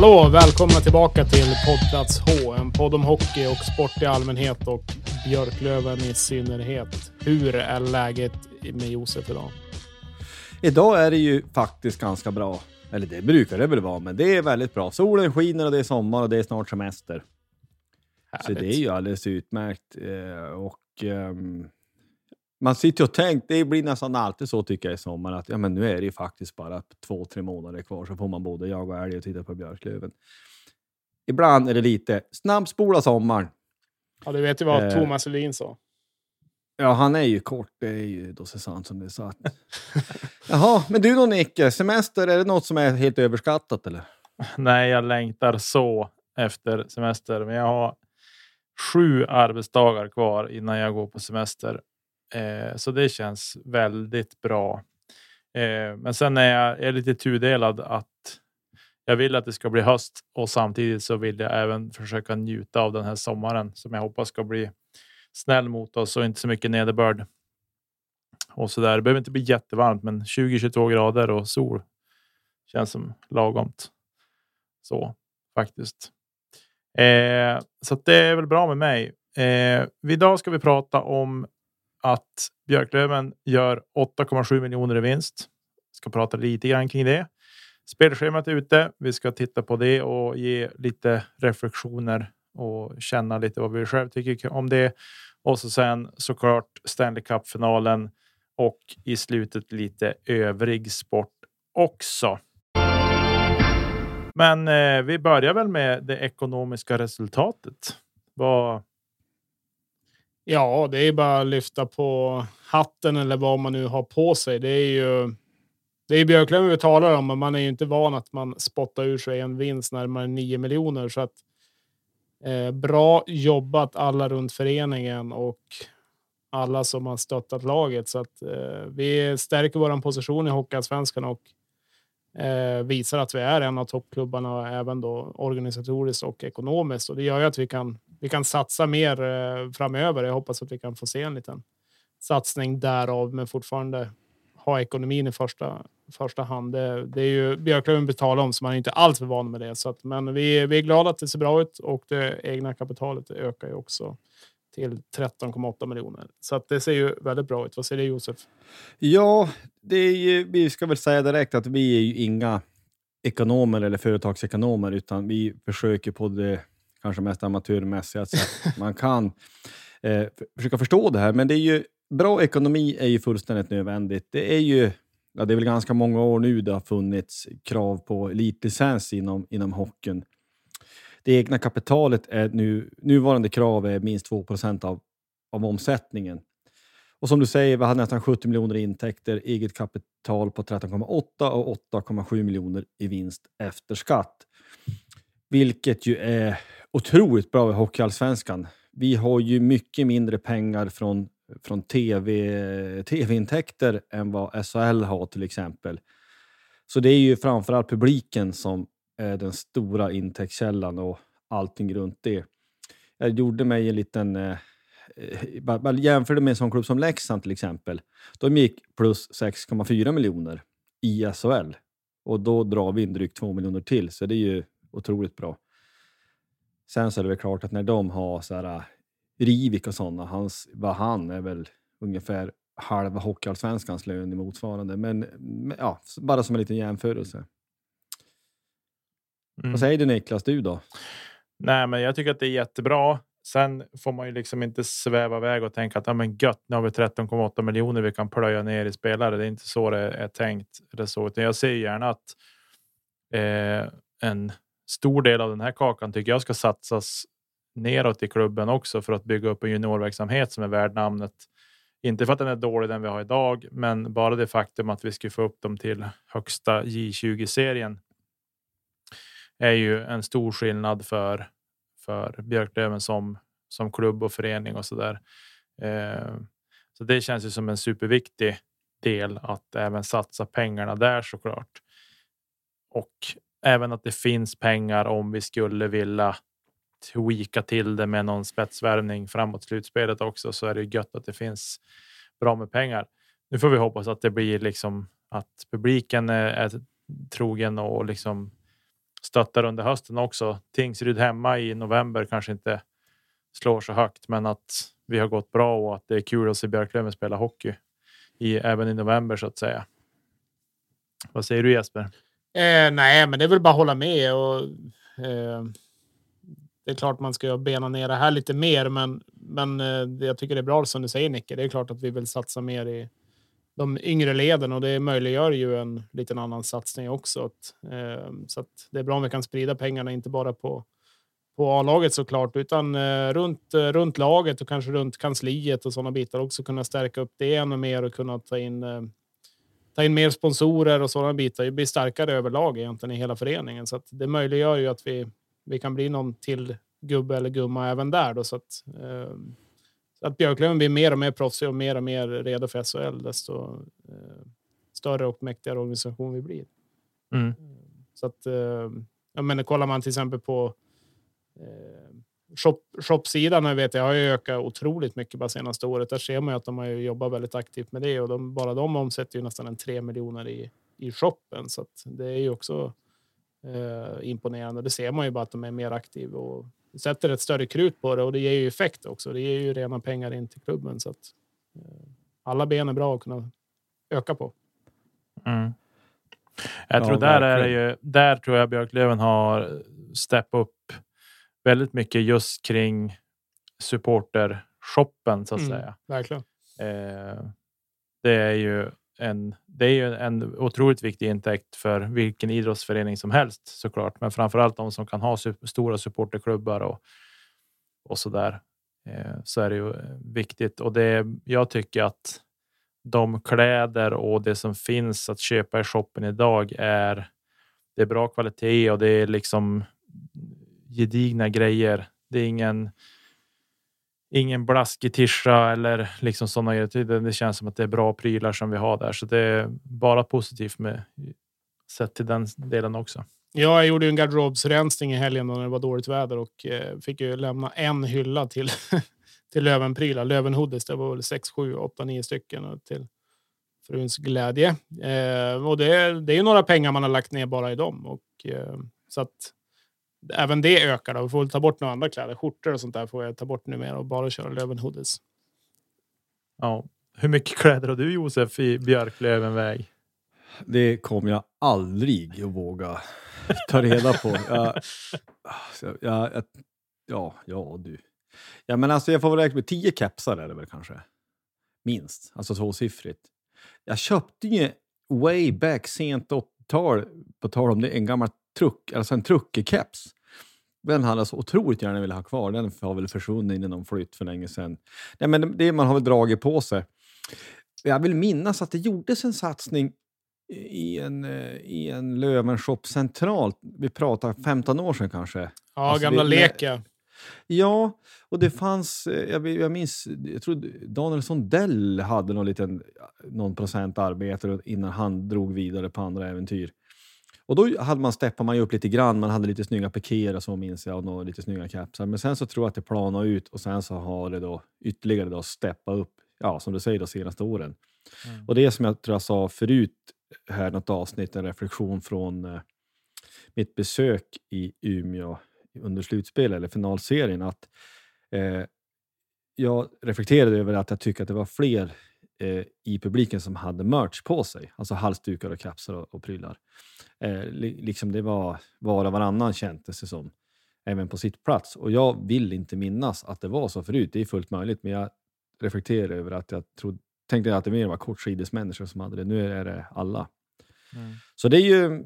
Hallå! Välkomna tillbaka till poddplats H. En podd om hockey och sport i allmänhet och Björklöven i synnerhet. Hur är läget med Josef idag? Idag är det ju faktiskt ganska bra. Eller det brukar det väl vara, men det är väldigt bra. Solen skiner och det är sommar och det är snart semester. Så det är ju alldeles utmärkt. Eh, Och ehm, man sitter och tänker, det blir nästan alltid så tycker jag i sommar, att ja, men nu är det ju faktiskt bara två, tre månader kvar så får man både jaga älg och titta på Björklöven. Ibland är det lite snabbspola sommaren. Ja, du vet ju vad Eh. Thomas Elin sa. Ja, han är ju kort. Det är ju då så sant som det är sagt. Jaha, men du då Nicke, semester, är det något som är helt överskattat eller? Nej, jag längtar så efter semester, men jag har sju arbetsdagar kvar innan jag går på semester. Eh, så det känns väldigt bra. Eh, men sen är jag, är lite tudelad att jag vill att det ska bli höst och samtidigt så vill jag även försöka njuta av den här sommaren som jag hoppas ska bli snäll mot oss och inte så mycket nederbörd. Och så där. Det behöver inte bli jättevarmt, men 20-22 grader och sol känns som lagomt. Så faktiskt. Eh, så att det är väl bra med mig. Eh, idag ska vi prata om att Björklöven gör 8,7 miljoner i vinst. Ska prata lite grann kring det. Spelschemat är ute. Vi ska titta på det och ge lite reflektioner och känna lite vad vi själv tycker om det. Och så sen såklart Stanley Cup-finalen och i slutet lite övrig sport också. Men eh, vi börjar väl med det ekonomiska resultatet. Vad, Ja, det är bara att lyfta på hatten eller vad man nu har på sig. Det är ju det är Björklöven vi talar om, men man är ju inte van att man spottar ur sig en vinst närmare 9 miljoner. Så att, eh, bra jobbat alla runt föreningen och alla som har stöttat laget. Så att, eh, vi stärker vår position i Hockeyallsvenskan och eh, visar att vi är en av toppklubbarna även då organisatoriskt och ekonomiskt. Och det gör ju att vi kan, vi kan satsa mer eh, framöver. Jag hoppas att vi kan få se en liten satsning därav, men fortfarande ha ekonomin i första, första hand. Det, det är ju Björklöven betalar om, så man är inte alls van med det. Så att, men vi, vi är glada att det ser bra ut och det egna kapitalet ökar ju också till 13,8 miljoner. Så att det ser ju väldigt bra ut. Vad säger du Josef? Ja, det är ju, vi ska väl säga direkt att vi är ju inga ekonomer eller företagsekonomer, utan vi försöker på det kanske mest amatörmässiga sätt alltså, man kan eh, för- försöka förstå det här. Men det är ju, bra ekonomi är ju fullständigt nödvändigt. Det är ju ja, det är väl ganska många år nu det har funnits krav på elitlicens inom, inom hockeyn. Det egna kapitalet är nu, nuvarande krav är minst 2 av, av omsättningen. Och som du säger, vi hade nästan 70 miljoner i intäkter, eget kapital på 13,8 och 8,7 miljoner i vinst efter skatt. Vilket ju är otroligt bra i Hockeyallsvenskan. Vi har ju mycket mindre pengar från, från TV, tv-intäkter än vad SHL har till exempel. Så det är ju framförallt publiken som är den stora intäktskällan och allting runt det. Jag gjorde mig en liten... Eh, jämförde med en sån klubb som Leksand till exempel. De gick plus 6,4 miljoner i SHL. Och då drar vi in drygt 2 miljoner till, så det är ju otroligt bra. Sen så är det väl klart att när de har så här, Rivik och sådana, hans, vad han är väl ungefär halva Hockeyallsvenskans lön i motsvarande. Men ja, bara som en liten jämförelse. Mm. Vad säger du Niklas, du då? Nej, men jag tycker att det är jättebra. Sen får man ju liksom inte sväva iväg och tänka att ja, men gött, nu har vi 13,8 miljoner vi kan plöja ner i spelare. Det är inte så det är tänkt. Det så, utan jag ser gärna att eh, en stor del av den här kakan tycker jag ska satsas neråt i klubben också för att bygga upp en juniorverksamhet som är värd namnet. Inte för att den är dålig den vi har idag, men bara det faktum att vi ska få upp dem till högsta J20 serien är ju en stor skillnad för för Björklöven som som klubb och förening och så där. Eh, så det känns ju som en superviktig del att även satsa pengarna där såklart. Och även att det finns pengar om vi skulle vilja tweaka till det med någon spetsvärvning framåt slutspelet också så är det gött att det finns bra med pengar. Nu får vi hoppas att det blir liksom att publiken är, är trogen och liksom stöttar under hösten också. Tingsryd hemma i november kanske inte slår så högt, men att vi har gått bra och att det är kul att se Björklöven spela hockey i även i november så att säga. Vad säger du Jesper? Eh, nej, men det är väl bara att hålla med och. Eh, det är klart man ska bena ner det här lite mer, men men eh, jag tycker det är bra som du säger Nicke. Det är klart att vi vill satsa mer i de yngre leden och det möjliggör ju en liten annan satsning också. Att, eh, så att det är bra om vi kan sprida pengarna, inte bara på på A-laget såklart, utan eh, runt, eh, runt laget och kanske runt kansliet och sådana bitar också kunna stärka upp det ännu mer och kunna ta in eh, ta in mer sponsorer och sådana bitar. Det blir starkare överlag egentligen i hela föreningen så att det möjliggör ju att vi vi kan bli någon till gubbe eller gumma även där då så att eh, att Björklöven blir mer och mer proffsig och mer och mer redo för SHL, desto eh, större och mäktigare organisation vi blir. Mm. Så att, eh, jag menar, kollar man till exempel på eh, shop, shopsidan, jag vet jag har ju ökat otroligt mycket bara senaste året. Där ser man ju att de har jobbat väldigt aktivt med det och de, bara de omsätter ju nästan en 3 miljoner i, i shoppen. Så att det är ju också eh, imponerande. Det ser man ju bara att de är mer aktiva och sätter ett större krut på det och det ger ju effekt också. Det ger ju rena pengar in till klubben så att eh, alla ben är bra att kunna öka på. Mm. Jag tror ja, där är det ju. Där tror jag Björklöven har steppat upp väldigt mycket just kring supportershoppen så att mm, säga. Verkligen. Eh, det är ju en, det är ju en otroligt viktig intäkt för vilken idrottsförening som helst såklart, men framför allt de som kan ha su stora supporterklubbar och, och så där. Eh, så är det ju viktigt och det. Jag tycker att de kläder och det som finns att köpa i shoppen idag är. Det är bra kvalitet och det är liksom gedigna grejer. Det är ingen ingen blaskig tischa eller liksom sådana grejer. Typ, det känns som att det är bra prylar som vi har där, så det är bara positivt med sett till den delen också. Ja, jag gjorde en garderobsrensning i helgen när det var dåligt väder och eh, fick ju lämna en hylla till till Lövenprylar. Lövenhoodies, det var väl 6, 7, 8, 9 stycken till fruns glädje. Eh, och det, det är ju några pengar man har lagt ner bara i dem och eh, så att även det ökar. Då. Vi får ta bort några andra kläder, skjortor och sånt där får jag ta bort numera och bara köra Löven-hoodies. Ja, hur mycket kläder har du Josef i Björklövenväg? Det kommer jag aldrig att våga ta reda på. Jag, jag, jag, ja, ja du. Ja, men alltså jag får väl räkna med tio kepsar är det väl kanske. Minst, alltså tvåsiffrigt. Jag köpte ju way back sent 80-tal, på tal om det, en gammal truck, alltså en truckerkeps. Den hade jag så otroligt gärna velat ha kvar. Den har väl försvunnit innan de flytt för länge sedan. Nej, men det man har väl dragit på sig. Jag vill minnas att det gjordes en satsning i en, eh, i en Löwenshop centralt. Vi pratar 15 år sedan kanske. Ja, Alltså, gamla Leka. Ja, och det fanns, eh, jag, jag minns, jag tror Daniel Sondell hade någon liten, någon procent arbete innan han drog vidare på andra äventyr. Och då hade man steppade man ju upp lite grann, man hade lite snygga pikéer och så minns jag, och några lite snygga kapsar. Men sen så tror jag att det planade ut och sen så har det då ytterligare då steppat upp, ja som du säger, de senaste åren. Mm. Och det är som jag tror jag sa förut här något avsnitt, en reflektion från eh, mitt besök i Umeå under slutspel eller finalserien att eh, jag reflekterade över att jag tycker att det var fler eh, i publiken som hade merch på sig, alltså halsdukar och kapsar och, och prylar. Eh, li, liksom det var var och varannan kändes det som, även på sitt plats. Och jag vill inte minnas att det var så förut, det är fullt möjligt, men jag reflekterar över att jag trodde, tänkte att det mer var kortsidesmänniskor som hade det. Nu är det alla. Mm. Så det är ju,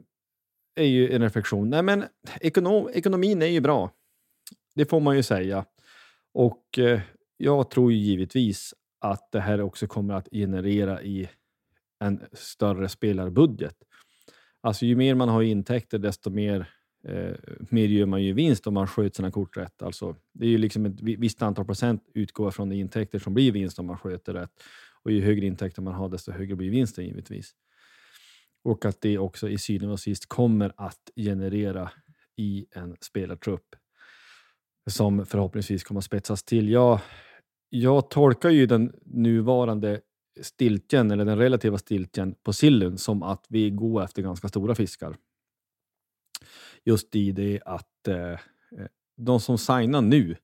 är ju en reflektion. Nej, men ekonom, ekonomin är ju bra. Det får man ju säga. Och eh, jag tror ju givetvis att det här också kommer att generera i en större spelarbudget. Alltså ju mer man har i intäkter, desto mer, eh, mer gör man ju vinst om man sköter sina kort rätt. Alltså, det är ju liksom ett visst antal procent utgår från de intäkter som blir vinst om man sköter rätt. Och ju högre intäkter man har, desto högre blir vinsten givetvis. Och att det också i syvende och sist kommer att generera i en spelartrupp som förhoppningsvis kommer att spetsas till. Jag, jag tolkar ju den nuvarande stiltjen, eller den relativa stiltjen på sillen som att vi går efter ganska stora fiskar. Just i det att eh, eh, de som signar nu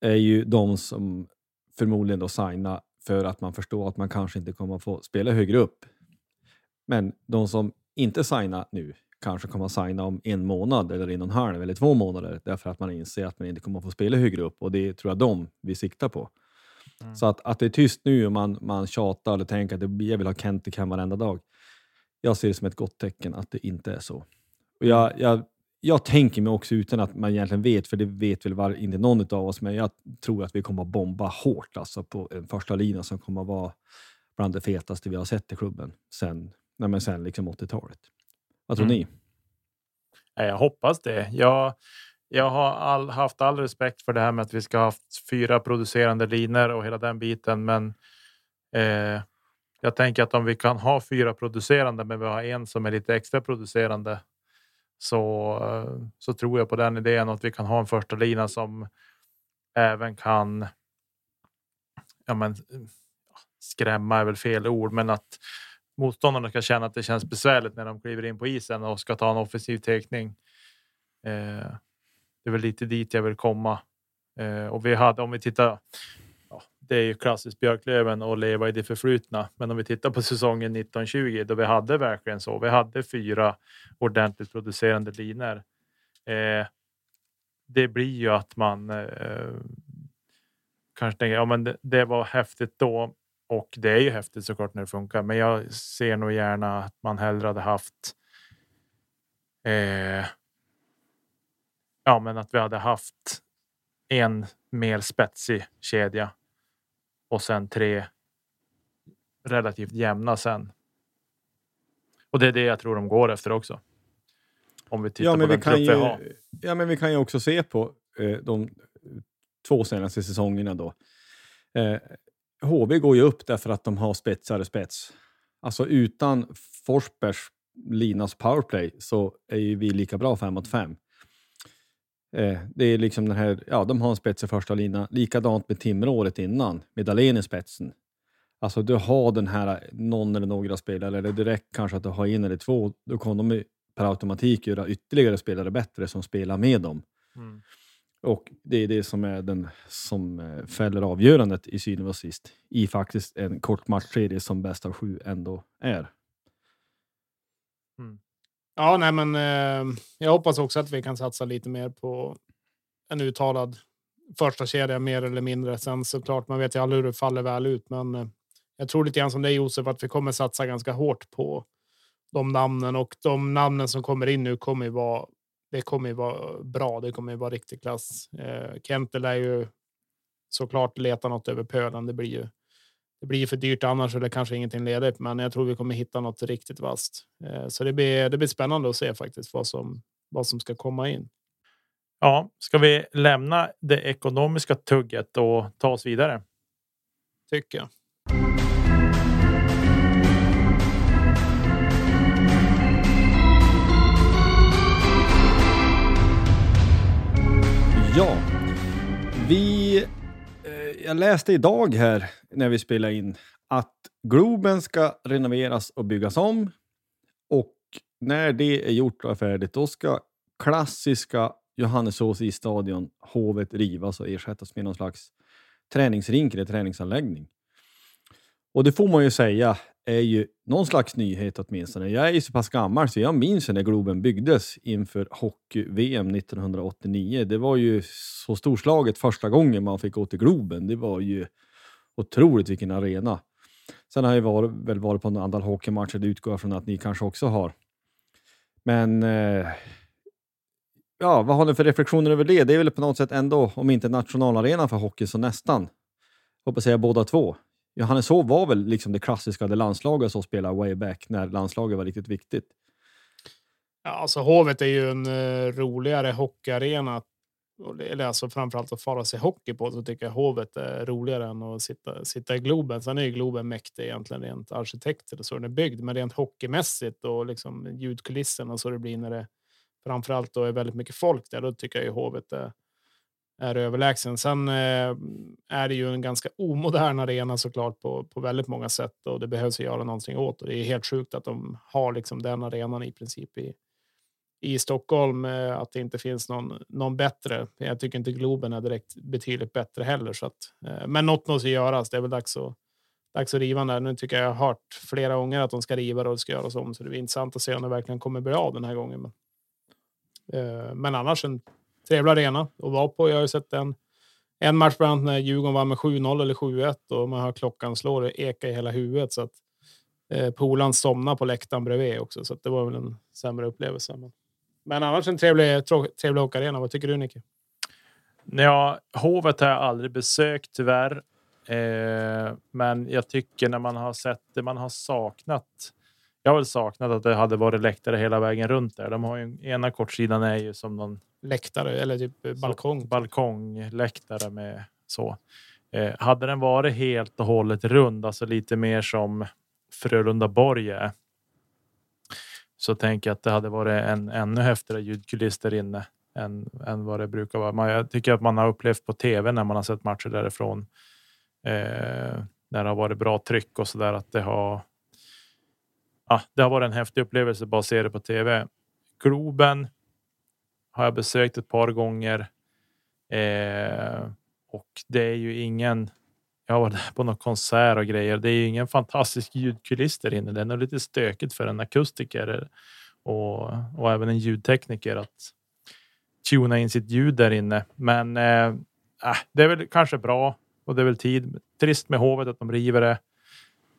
är ju de som förmodligen då signar för att man förstår att man kanske inte kommer få spela högre upp. Men de som inte signar nu kanske kommer att signa om en månad eller en och en halv eller två månader därför att man inser att man inte kommer att få spela högre upp och det tror jag de vi siktar på. Mm. Så att, att det är tyst nu och man, man tjatar eller tänker att jag vill ha Kent i varenda dag. Jag ser det som ett gott tecken att det inte är så. Och jag, jag, jag tänker mig också utan att man egentligen vet, för det vet väl var, inte någon av oss, men jag tror att vi kommer att bomba hårt alltså på en första lina som kommer att vara bland det fetaste vi har sett i klubben sen, nej men sen liksom 80-talet. Vad tror Mm. ni? Ja, Jag hoppas det. Jag, jag har all, haft all respekt för det här med att vi ska ha haft fyra producerande linor och hela den biten. Men eh, jag tänker att om vi kan ha fyra producerande, men vi har en som är lite extra producerande. Så, eh, så tror jag på den idén och att vi kan ha en första lina som även kan. Ja, men skrämma är väl fel ord, men att motståndarna ska känna att det känns besvärligt när de kliver in på isen och ska ta en offensiv teckning. Eh, det är väl lite dit jag vill komma. Eh, och vi hade, om vi tittar, ja, det är ju klassiskt Björklöven och leva i det förflutna. Men om vi tittar på säsongen 1920 då vi hade verkligen så. Vi hade fyra ordentligt producerande linor. Eh, det blir ju att man eh, kanske tänker, ja men det, det var häftigt då och det är ju häftigt såklart när det funkar. Men jag ser nog gärna att man hellre hade haft. Eh, ja, men att vi hade haft en mer spetsig kedja och sen tre relativt jämna sen. Och det är det jag tror de går efter också. Om vi tittar Ja på men, vi den kan vi har. ju, ja, men vi kan ju också se på eh, de två senaste säsongerna då. Eh, HV går ju upp därför att de har spetsare spets. Alltså utan Forsbergs Linas powerplay så är ju vi lika bra 5 mot 5. Eh, det är liksom den här, ja de har en spets i första lina. Likadant med Timrå året innan med Dahlén i spetsen. Alltså du har den här någon eller några spelare, eller direkt kanske att du har en eller två, då kommer de per automatik göra ytterligare spelare bättre som spelar med dem. Mm. Och det är det som är den som eh, fäller avgörandet i syvende och sist i faktiskt en kort matchserie som bäst av sju ändå är. Ja, nej, men eh, jag hoppas också att vi kan satsa lite mer på en uttalad första kedja mer eller mindre. Sen såklart, man vet ju aldrig hur det faller väl ut, men eh, jag tror lite grann som det Josef, att vi kommer satsa ganska hårt på de namnen och de namnen som kommer in nu kommer ju vara. Det kommer ju vara bra. Det kommer ju vara riktig klass. Eh, Kentel är ju såklart leta något över pölen. Det blir ju. Det blir för dyrt annars eller kanske ingenting ledigt, men jag tror vi kommer hitta något riktigt vasst. Eh, så det blir. Det blir spännande att se faktiskt vad som vad som ska komma in. Ja, ska vi lämna det ekonomiska tugget och ta oss vidare? Tycker jag. Ja, vi. Jag läste idag här när vi spelade in att Globen ska renoveras och byggas om. Och när det är gjort och är färdigt, då ska klassiska Johannesås i stadion Hovet rivas och ersättas med någon slags träningsrink eller träningsanläggning. Och det får man ju säga är ju någon slags nyhet åtminstone. Jag är ju så pass gammal så jag minns när Globen byggdes inför hockey-VM 1989. Det var ju så storslaget första gången man fick gå till Globen. Det var ju otroligt vilken arena. Sen har jag varit, väl varit på en antal hockeymatcher, det utgår jag från att ni kanske också har. Men eh, ja, vad har ni för reflektioner över det? Det är väl på något sätt ändå, om inte nationalarenan för hockey, så nästan. Hoppas säga båda två. Johannes Hov var väl liksom det klassiska, det landslaget som spelade way back när landslaget var riktigt viktigt. Ja, alltså Hovet är ju en uh, roligare hockeyarena. Eller alltså framförallt att fara sig hockey på så tycker jag Hovet är roligare än att sitta, sitta i Globen. Sen är ju Globen mäktig egentligen rent arkitekter och så den är byggd, men rent hockeymässigt och liksom ljudkulisserna så det blir när det framförallt då är väldigt mycket folk där. Då tycker jag ju Hovet är, är överlägsen. Sen eh, är det ju en ganska omodern arena såklart på, på väldigt många sätt och det behövs göra någonting åt. Och det är helt sjukt att de har liksom den arenan i princip i, i Stockholm. Eh, att det inte finns någon, någon bättre. Jag tycker inte Globen är direkt betydligt bättre heller. Så att, eh, men något måste göras. Det är väl dags att dags att riva den där. Nu tycker jag jag har hört flera gånger att de ska riva och det ska göras om, så det blir intressant att se om det verkligen kommer bli av den här gången. Men, eh, men annars en trevlig arena att vara på. Jag har ju sett en, en match bland annat när Djurgården vann med 7-0 eller 7-1 och man hör klockan slå och eka i hela huvudet. Så att eh, Polan somnade på läktaren bredvid också, så det var väl en sämre upplevelse. Men, men annars en trevlig, trevlig åkarena. Vad tycker du Nicke? Ja, Hovet har jag aldrig besökt tyvärr. Eh, men jag tycker när man har sett det man har saknat. Jag har väl saknat att det hade varit läktare hela vägen runt där. De har ju ena kortsidan är ju som någon läktare eller typ balkong. balkongläktare med så. Eh, hade den varit helt och hållet rund, alltså lite mer som Frölunda Borg är. Så tänker jag att det hade varit en ännu häftigare ljudkuliss där inne än, än vad det brukar vara. Man, jag tycker att man har upplevt på tv när man har sett matcher därifrån. Eh, när det har varit bra tryck och så där att det har. Ja, det har varit en häftig upplevelse bara att se det på tv. Globen har jag besökt ett par gånger. Eh, och det är ju ingen. Jag har varit på någon konsert och grejer. Det är ju ingen fantastisk ljudkuliss där inne. Det är nog lite stökigt för en akustiker och, och även en ljudtekniker att tuna in sitt ljud där inne. Men eh, äh, det är väl kanske bra och det är väl tid. Trist med hovet att de river det.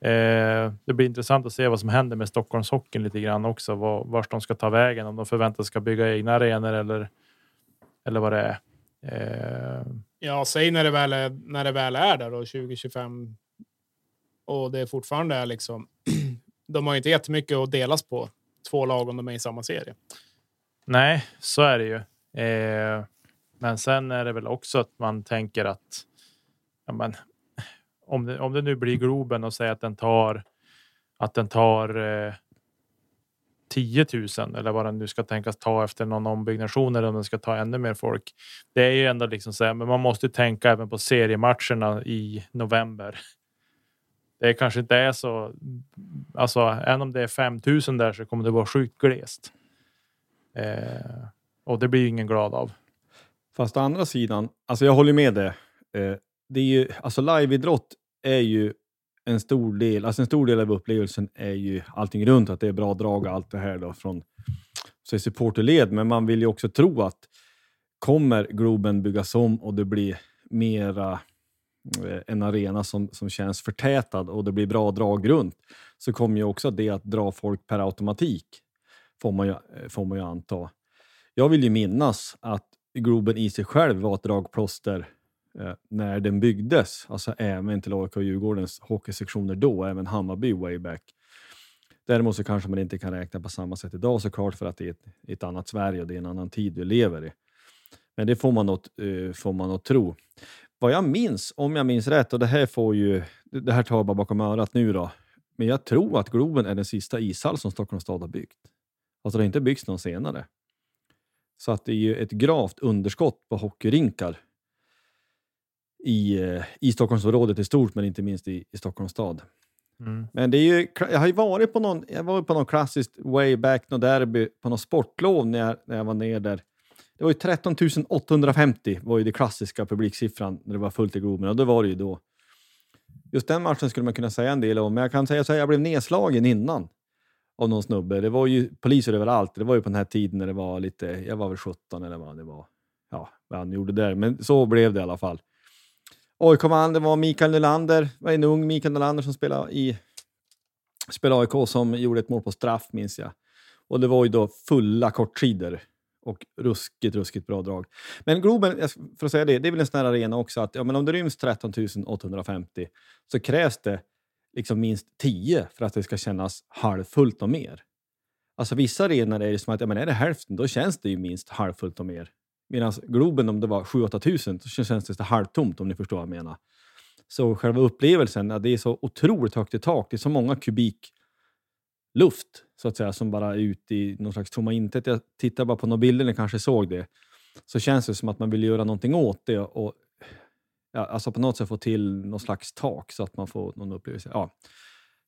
Eh, det blir intressant att se vad som händer med Stockholmshockeyn lite grann också. Var, vart de ska ta vägen, om de förväntas ska bygga egna arenor eller, eller vad det är. Eh. Ja, säg när det väl är, när det väl är där då 2025. Och det fortfarande är liksom. de har inte jättemycket att delas på. Två lag om de är i samma serie. Nej, så är det ju. Eh, men sen är det väl också att man tänker att ja, men, om det, om det nu blir Globen och säger att den tar att den tar eh, 10 000 eller vad den nu ska tänkas ta efter någon ombyggnation eller om den ska ta ännu mer folk. Det är ju ändå liksom så här, men man måste tänka även på seriematcherna i november. Det kanske inte är så. Alltså, även om det är 5000 där så kommer det vara sjukt glest. Eh, och det blir ingen glad av. Fast å andra sidan, alltså jag håller med dig. Eh, det är ju, alltså liveidrott är ju en stor del, alltså en stor del av upplevelsen är ju allting runt, att det är bra drag och allt det här då från så supporterled. Men man vill ju också tro att kommer Globen byggas om och det blir mera eh, en arena som, som känns förtätad och det blir bra drag runt så kommer ju också det att dra folk per automatik, får man ju, eh, får man ju anta. Jag vill ju minnas att Globen i sig själv var ett dragplåster eh, när den byggdes, alltså även till AIK och Djurgårdens hockeysektioner då, även Hammarby way back. Däremot så kanske man inte kan räkna på samma sätt idag såklart för att det är ett, ett annat Sverige och det är en annan tid vi lever i. Men det får man nog, eh, får man nog tro. Vad jag minns, om jag minns rätt, och det här får ju, det här tar jag bara bakom örat nu då, men jag tror att Globen är den sista ishall som Stockholms stad har byggt. Alltså det har inte byggts någon senare. Så att det är ju ett gravt underskott på hockeyrinkar i, eh, i Stockholmsområdet i stort, men inte minst i, i Stockholms stad. Mm. Men det är ju, jag har ju varit på någon, jag var på någon klassiskt way back, någon derby, på någon sportlov när jag, när jag var ner där. Det var ju 13 850 var ju det klassiska publiksiffran när det var fullt i Globen och det var det ju då. Just den matchen skulle man kunna säga en del om, men jag kan säga så här, jag blev nedslagen innan av någon snubbe. Det var ju poliser överallt. Det var ju på den här tiden när det var lite, jag var väl 17 eller vad det var. Ja, vad han gjorde där, men så blev det i alla fall. AIK vann, det var Mikael Nylander, var en ung Mikael Nylander som spelade i spelade AIK som gjorde ett mål på straff minns jag. Och det var ju då fulla kortskidor och ruskigt, ruskigt bra drag. Men Globen, för att säga det, det är väl en sån här arena också att ja, men om det ryms 13 850 så krävs det liksom minst 10 för att det ska kännas halvfullt och mer. Alltså vissa arenor är det som att ja, men är det hälften, då känns det ju minst halvfullt och mer. Medan Globen, om det var 7-8 tusen, så känns det halvtomt om ni förstår vad jag menar. Så själva upplevelsen, ja, det är så otroligt högt i tak. Det är så många kubik luft så att säga som bara är ute i någon slags tomma intet. Jag tittar bara på några bilder, ni kanske såg det. Så känns det som att man vill göra någonting åt det och ja, alltså på något sätt få till någon slags tak så att man får någon upplevelse. Ja,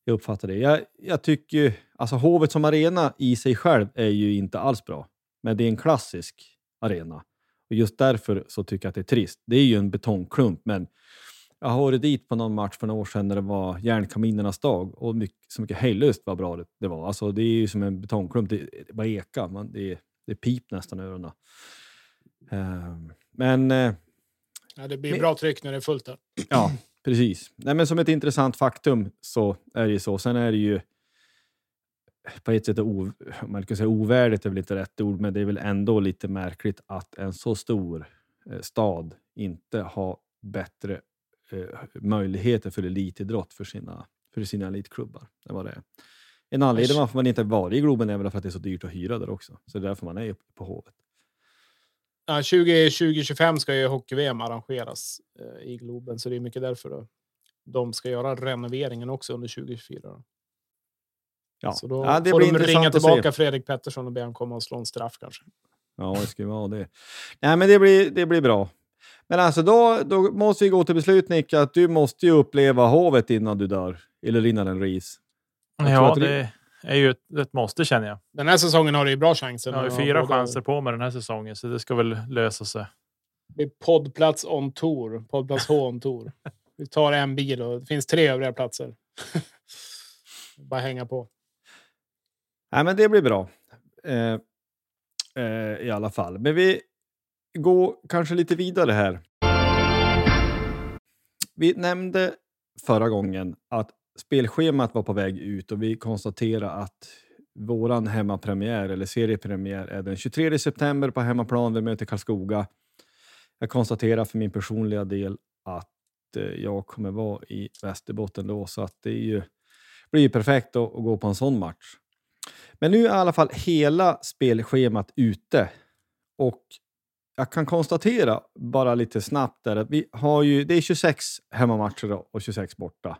jag uppfattar det. Jag, jag tycker alltså Hovet som arena i sig själv är ju inte alls bra, men det är en klassisk arena. Just därför så tycker jag att det är trist. Det är ju en betongklump, men jag har varit dit på någon match för några år sedan när det var järnkaminernas dag och mycket, så mycket hejdlöst vad bra det, det, var. Alltså, det är ju som en betongklump. Det, det bara eka. Man, det, det pip nästan i öronen. Uh, men... Uh, ja, det blir men, bra tryck när det är fullt där. Ja, precis. Nej, men som ett intressant faktum så är det ju så. Sen är det ju på ett sätt man kan säga ovärdigt är väl inte rätt ord, men det är väl ändå lite märkligt att en så stor eh, stad inte har bättre eh, möjligheter för elitidrott för sina, för sina elitklubbar. Det var det. En anledning varför man inte varit i Globen är väl för att det är så dyrt att hyra där också. Så det är därför man är på Hovet. Ja, 2025 ska ju hockey-VM arrangeras eh, i Globen, så det är mycket därför då. de ska göra renoveringen också under 2024. Ja. Så då ja, det får de ringa tillbaka Fredrik Pettersson och be honom komma och slå en straff kanske. Ja, det skulle vara det. Nej, men det blir, det blir bra. Men alltså då, då måste vi gå till beslut Nick, att du måste ju uppleva hovet innan du dör. Eller innan den ris. Ja, det är ju ett, ett måste känner jag. Den här säsongen har du ju bra chanser. Jag har fyra både... chanser på mig den här säsongen, så det ska väl lösa sig. Det är poddplats on tour, poddplats H on tour. Vi tar en bil och det finns tre övriga platser. Bara hänga på. Nej, men det blir bra. Eh, eh, I alla fall. Men vi går kanske lite vidare här. Vi nämnde förra gången att spelschemat var på väg ut och vi konstaterade att våran hemmapremiär eller seriepremiär är den 23 september på hemmaplan. Vi möter Karlskoga. Jag konstaterar för min personliga del att eh, jag kommer vara i Västerbotten då, så att det är ju, blir ju perfekt att, att gå på en sån match. Men nu är i alla fall hela spelschemat ute och jag kan konstatera bara lite snabbt där att vi har ju, det är 26 hemmamatcher och 26 borta.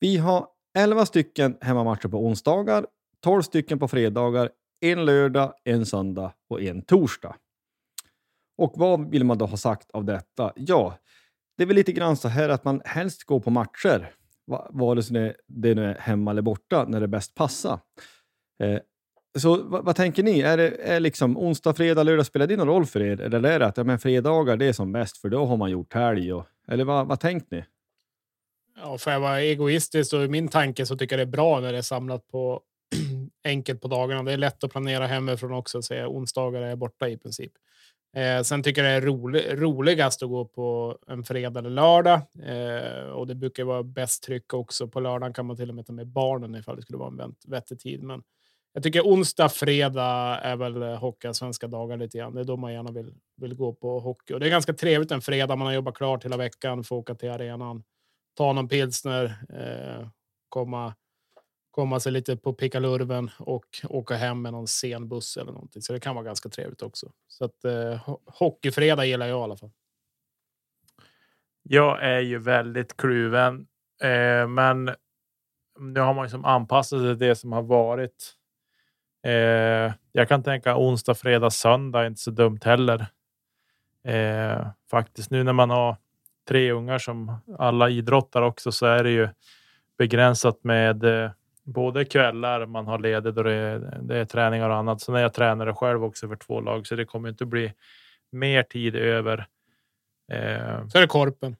Vi har 11 stycken hemmamatcher på onsdagar, 12 stycken på fredagar, en lördag, en söndag och en torsdag. Och vad vill man då ha sagt av detta? Ja, det är väl lite grann så här att man helst går på matcher, vare sig det nu är hemma eller borta, när det bäst passar. Eh, så vad, vad, tänker ni? Är det är liksom onsdag, fredag, lördag, spelar det någon roll för er? Eller är det att ja, men fredagar det är som bäst för då har man gjort helg? Och, eller vad, vad tänkte ni? Ja, för jag vara egoistisk och i min tanke så tycker jag det är bra när det är samlat på enkelt på dagarna. Det är lätt att planera hemifrån också. Säga onsdagar är jag borta i princip. Eh, sen tycker jag det är rolig, roligast att gå på en fredag eller lördag. Eh, och det brukar vara bäst tryck också. På lördagen kan man till och med ta med barnen ifall det skulle vara en vettig tid. Men jag tycker onsdag, fredag är väl eh, hockeyallsvenska dagar lite grann. Det är då man gärna vill, vill gå på hockey. Och det är ganska trevligt en fredag. Man har jobbat klart hela veckan, får åka till arenan, ta någon pilsner, eh, komma komma sig lite på pickalurven och åka hem med någon sen buss eller någonting. Så det kan vara ganska trevligt också. Så att eh, hockeyfredag gillar jag i alla fall. Jag är ju väldigt kluven, eh, men nu har man liksom anpassat sig till det som har varit. Eh, jag kan tänka onsdag, fredag, söndag inte så dumt heller. Eh, faktiskt nu när man har tre ungar som alla idrottar också så är det ju begränsat med eh, både kvällar man har ledigt och det är, det är träningar och annat. Så när jag tränade själv också för två lag så det kommer inte bli mer tid över. Eh, så är det korpen.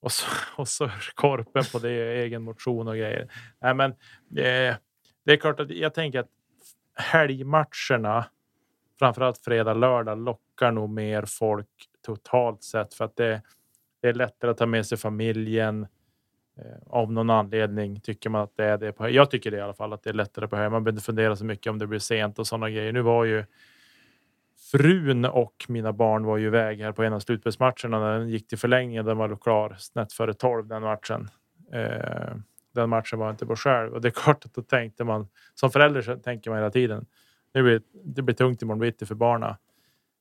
Och så, och så korpen på det, egen motion och grejer. Nej, men eh, det är klart att jag tänker att helgmatcherna, framförallt fredag, lördag, lockar nog mer folk totalt sett för att det, det är lättare att ta med sig familjen. Eh, av någon anledning tycker man att det är det. På, jag tycker det i alla fall att det är lättare på hög. Man behöver inte fundera så mycket om det blir sent och sådana grejer. Nu var ju frun och mina barn var ju iväg här på en av slutspelsmatcherna när den gick till förlängningen. Den var klar snett före 12 den matchen. Eh, den matchen var inte på själv och det är klart att då tänkte man som förälder så tänker man hela tiden. Nu blir det blir tungt imorgon bitti för barnen.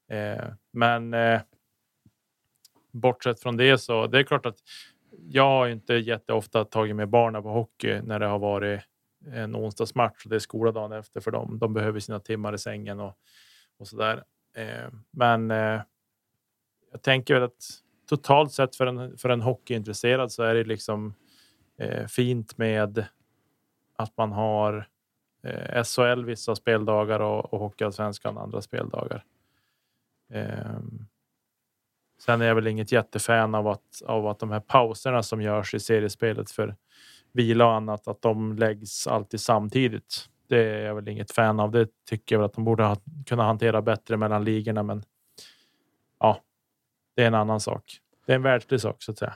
Eh, men eh, bortsett från det så det är klart att jag har inte jätteofta tagit med barnen på hockey när det har varit en onsdagsmatch och det är skola dagen efter för dem. De behöver sina timmar i sängen och, och så där. Eh, men eh, jag tänker väl att totalt sett för en, för en hockeyintresserad så är det liksom eh, fint med att man har eh, SHL vissa speldagar och, och Hockeyallsvenskan andra speldagar. Eh, Sen är jag väl inget jättefan av att, av att de här pauserna som görs i seriespelet för vila och annat, att de läggs alltid samtidigt. Det är jag väl inget fan av. Det tycker jag väl att de borde ha, kunna hantera bättre mellan ligorna, men ja, det är en annan sak. Det är en världslig sak så att säga.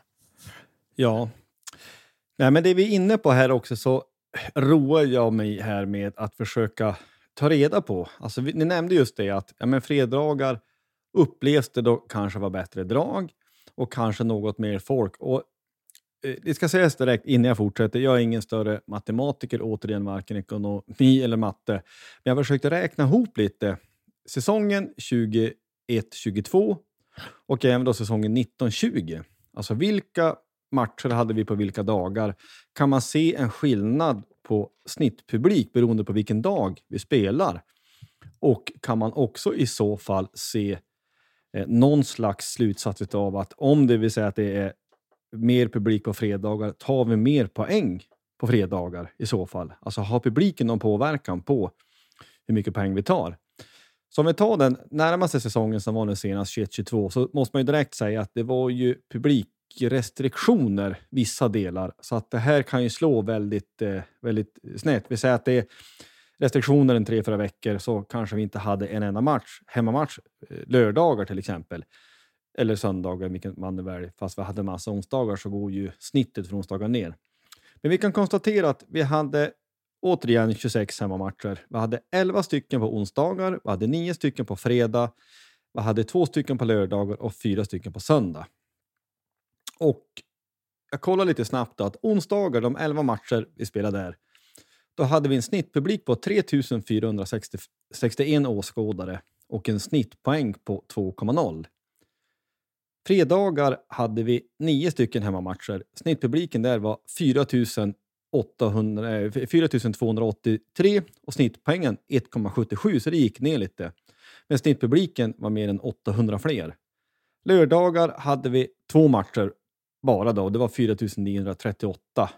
Ja, Nej, men det vi är inne på här också så roar jag mig här med att försöka ta reda på. Alltså, ni nämnde just det att ja, men fredagar upplevs det då kanske vara bättre drag och kanske något mer folk. Och eh, det ska sägas direkt innan jag fortsätter, jag är ingen större matematiker, återigen varken ekonomi eller matte. Men jag försökte räkna ihop lite. Säsongen 21-22 och även då säsongen 19-20. Alltså vilka matcher hade vi på vilka dagar? Kan man se en skillnad på snittpublik beroende på vilken dag vi spelar? Och kan man också i så fall se eh, någon slags slutsats av att om det vill säga att det är mer publik på fredagar, tar vi mer poäng på fredagar i så fall? Alltså har publiken någon påverkan på hur mycket poäng vi tar? Så om vi tar den närmaste säsongen som var nu senast, 21-22, så måste man ju direkt säga att det var ju publikrestriktioner vissa delar. Så att det här kan ju slå väldigt, eh, väldigt snett. Vi säger att det är restriktioner en tre, fyra veckor så kanske vi inte hade en enda match, hemmamatch, eh, lördagar till exempel. Eller söndagar, vilket man nu väljer. Fast vi hade massa onsdagar så går ju snittet för onsdagar ner. Men vi kan konstatera att vi hade återigen 26 hemmamatcher. Vi hade 11 stycken på onsdagar, vi hade 9 stycken på fredag, vi hade 2 stycken på lördagar och 4 stycken på söndag. Och jag kollar lite snabbt att onsdagar, de 11 matcher vi spelade där, då hade vi en snittpublik på 3461 åskådare och en snittpoäng på 2,0. Fredagar hade vi nio stycken hemmamatcher. Snittpubliken där var 4800, 4283 eh, och snittpoängen 1,77 så det gick ner lite. Men snittpubliken var mer än 800 fler. Lördagar hade vi två matcher bara då. Det var 4938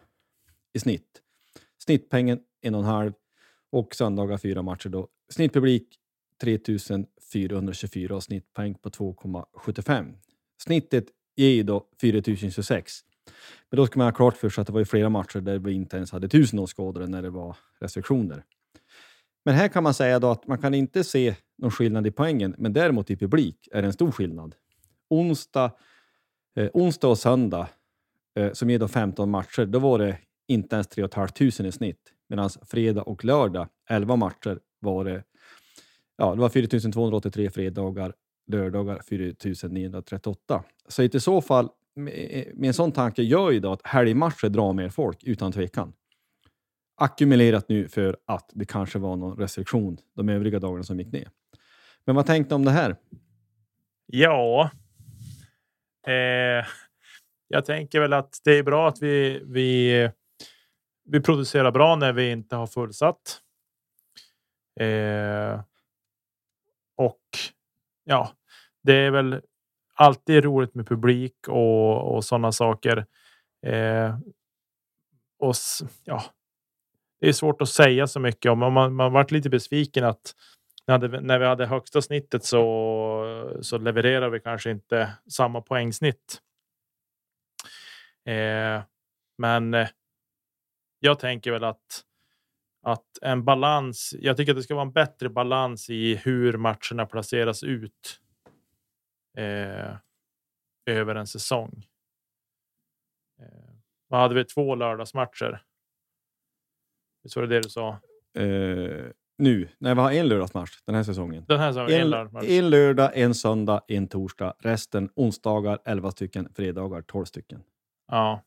i snitt. Snittpengen en och en halv, och söndagar fyra matcher då. Snittpublik 3424 och snittpoäng på 2,75. Snittet ger då 4026. Men då ska man ha klart för sig att det var flera matcher där vi inte ens hade tusen åskådare när det var restriktioner. Men här kan man säga då att man kan inte se någon skillnad i poängen, men däremot i publik är det en stor skillnad. Onsdag, eh, onsdag och söndag, eh, som ger då 15 matcher, då var det inte ens 3 500 i snitt. Medan fredag och lördag, 11 matcher, var det, ja, det var 4 283 fredagar, lördagar 4 938. Så i så fall, med, med en sån tanke gör ju då att helgmatcher drar mer folk, utan tvekan ackumulerat nu för att det kanske var någon restriktion de övriga dagarna som gick ner. Men vad tänkte du om det här? Ja, eh, jag tänker väl att det är bra att vi, vi, vi producerar bra när vi inte har fullsatt. Eh, och ja, det är väl alltid roligt med publik och, och sådana saker. Eh, och ja, det är svårt att säga så mycket om. Man, man varit lite besviken att när, vi hade högsta snittet så, så levererar vi kanske inte samma poängsnitt. Eh, men eh, jag tänker väl att att en balans. Jag tycker att det ska vara en bättre balans i hur matcherna placeras ut. Eh, över en säsong. Eh, vad hade vi? Två lördagsmatcher. Visst var det det du sa? Uh, nu, när vi har en lördagsmatch den här säsongen. Den här säsongen, en, en, lördagsmatch. en lördag, en söndag, en torsdag. Resten onsdagar 11 stycken, fredagar 12 stycken. Ja.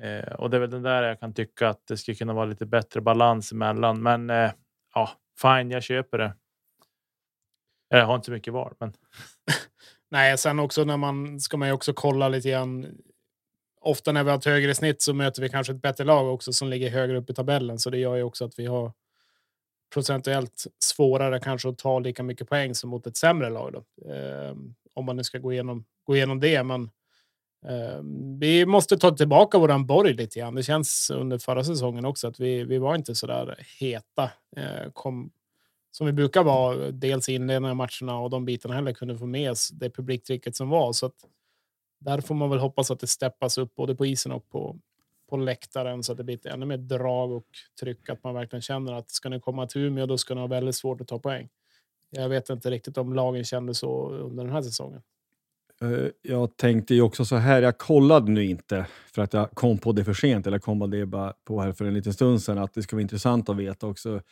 Eh, och det är väl den där jag kan tycka att det skulle kunna vara lite bättre balans emellan. Men eh, ja, fine, jag köper det. Jag har inte så mycket val, men. Nej, sen också när man ska man ju också kolla lite grann ofta när vi har ett högre snitt så möter vi kanske ett bättre lag också som ligger högre upp i tabellen. Så det gör ju också att vi har procentuellt svårare kanske att ta lika mycket poäng som mot ett sämre lag. Då. Eh, om man nu ska gå igenom, gå igenom det. Men eh, Ehm, vi måste ta tillbaka våran borg lite grann. Det känns under förra säsongen också att vi, vi var inte så där heta. Eh, kom, som vi brukar vara, dels i inledningen av matcherna och de bitarna heller kunde få med oss det publiktrycket som var. Så att, där får man väl hoppas att det steppas upp både på isen och på, på läktaren så att det blir ännu mer drag och tryck. Att man verkligen känner att ska ni komma till Umeå då ska ni ha väldigt svårt att ta poäng. Jag vet inte riktigt om lagen kände så under den här säsongen. Eh, jag tänkte ju också så här, jag kollade nu inte för att jag kom på det för sent, eller kom på det bara på här för en liten stund sedan, att det ska vara intressant att veta också.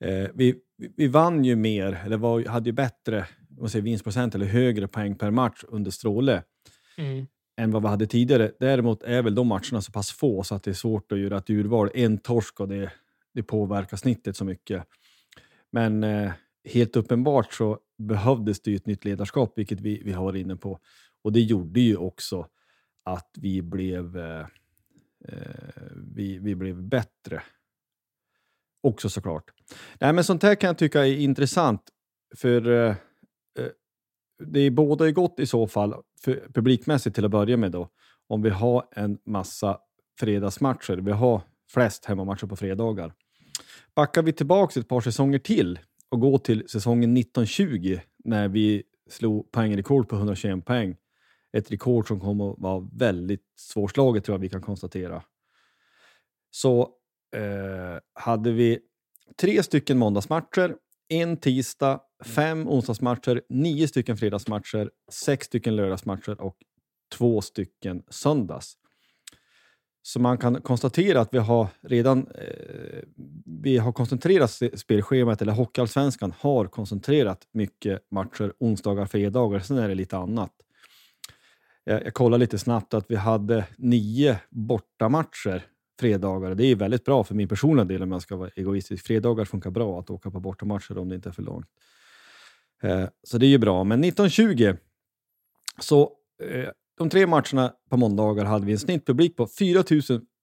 Eh, vi, vi vann ju mer, eller var, hade ju bättre vinstprocent eller högre poäng per match under Stråle mm. än vad vi hade tidigare. Däremot är väl de matcherna så pass få så att det är svårt att göra ett urval. En torsk och det, det påverkar snittet så mycket. Men eh, helt uppenbart så behövdes det ju ett nytt ledarskap, vilket vi, vi har varit inne på. Och det gjorde ju också att vi blev, eh, eh vi, vi blev bättre. Också såklart. Nej, men sånt här kan jag tycka är intressant. För eh, eh det är båda gott i så fall, för, publikmässigt till att börja med då, om vi har en massa fredagsmatcher. Vi har flest hemmamatcher på fredagar. Backar vi tillbaka ett par säsonger till och går till säsongen 1920 när vi slog poängrekord på 121 poäng. Ett rekord som kommer att vara väldigt svårslaget tror jag vi kan konstatera. Så eh, hade vi tre stycken måndagsmatcher en tisdag, fem onsdagsmatcher, nio stycken fredagsmatcher, sex stycken lördagsmatcher och två stycken söndags. Så man kan konstatera att vi har redan eh, vi har koncentrerat spelschemat, eller Hockeyallsvenskan har koncentrerat mycket matcher onsdagar, fredagar. Sen är det lite annat. Jag, jag kollar lite snabbt att vi hade nio bortamatcher fredagar. Det är väldigt bra för min personliga del om jag ska vara egoistisk. Fredagar funkar bra att åka på bortamatcher om det inte är för långt. Eh, så det är ju bra. Men 1920, så eh, de tre matcherna på måndagar hade vi en snittpublik på 4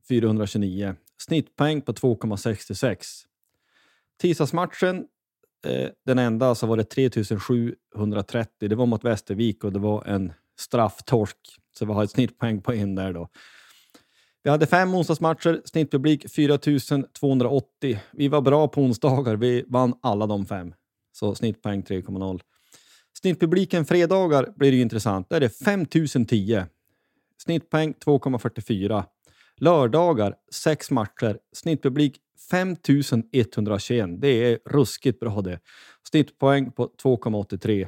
429. Snittpoäng på 2,66. Tisdagsmatchen, eh, den enda, så var det 3730. Det var mot Västervik och det var en strafftorsk. Så vi har ett snittpoäng på en där då. Vi hade fem onsdagsmatcher, snittpublik 4280. Vi var bra på onsdagar, vi vann alla de fem. Så snittpoäng 3,0. Snittpubliken fredagar blir det intressant. Där är det 5010. Snittpoäng 2,44. Lördagar, sex matcher. Snittpublik 5121. Det är ruskigt bra det. Snittpoäng på 2,83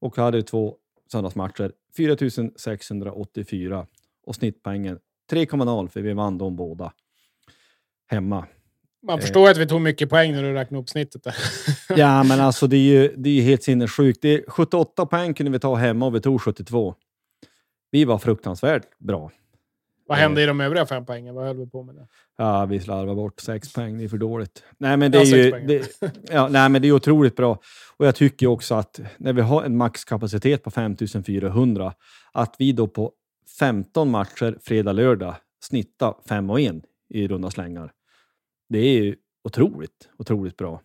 och hade två söndagsmatcher 4684 och snittpoängen 3,0 för vi vann de båda hemma. Man förstår eh. att vi tog mycket poäng när du räknade upp snittet där. ja, men alltså det är ju det är helt sinnessjukt. Det är 78 poäng kunde vi ta hemma och vi tog 72. Vi var fruktansvärt bra. Vad hände i de övriga fem poängen? Vad höll vi på med? Det? Ja, vi slarvade bort sex poäng. Det är för dåligt. Nej, men det är ju det, ja, nej, men det är otroligt bra. Och jag tycker också att när vi har en maxkapacitet på 5400, att vi då på 15 matcher fredag, lördag snittar 5 och 1 i runda slängar. Det är ju otroligt, otroligt bra.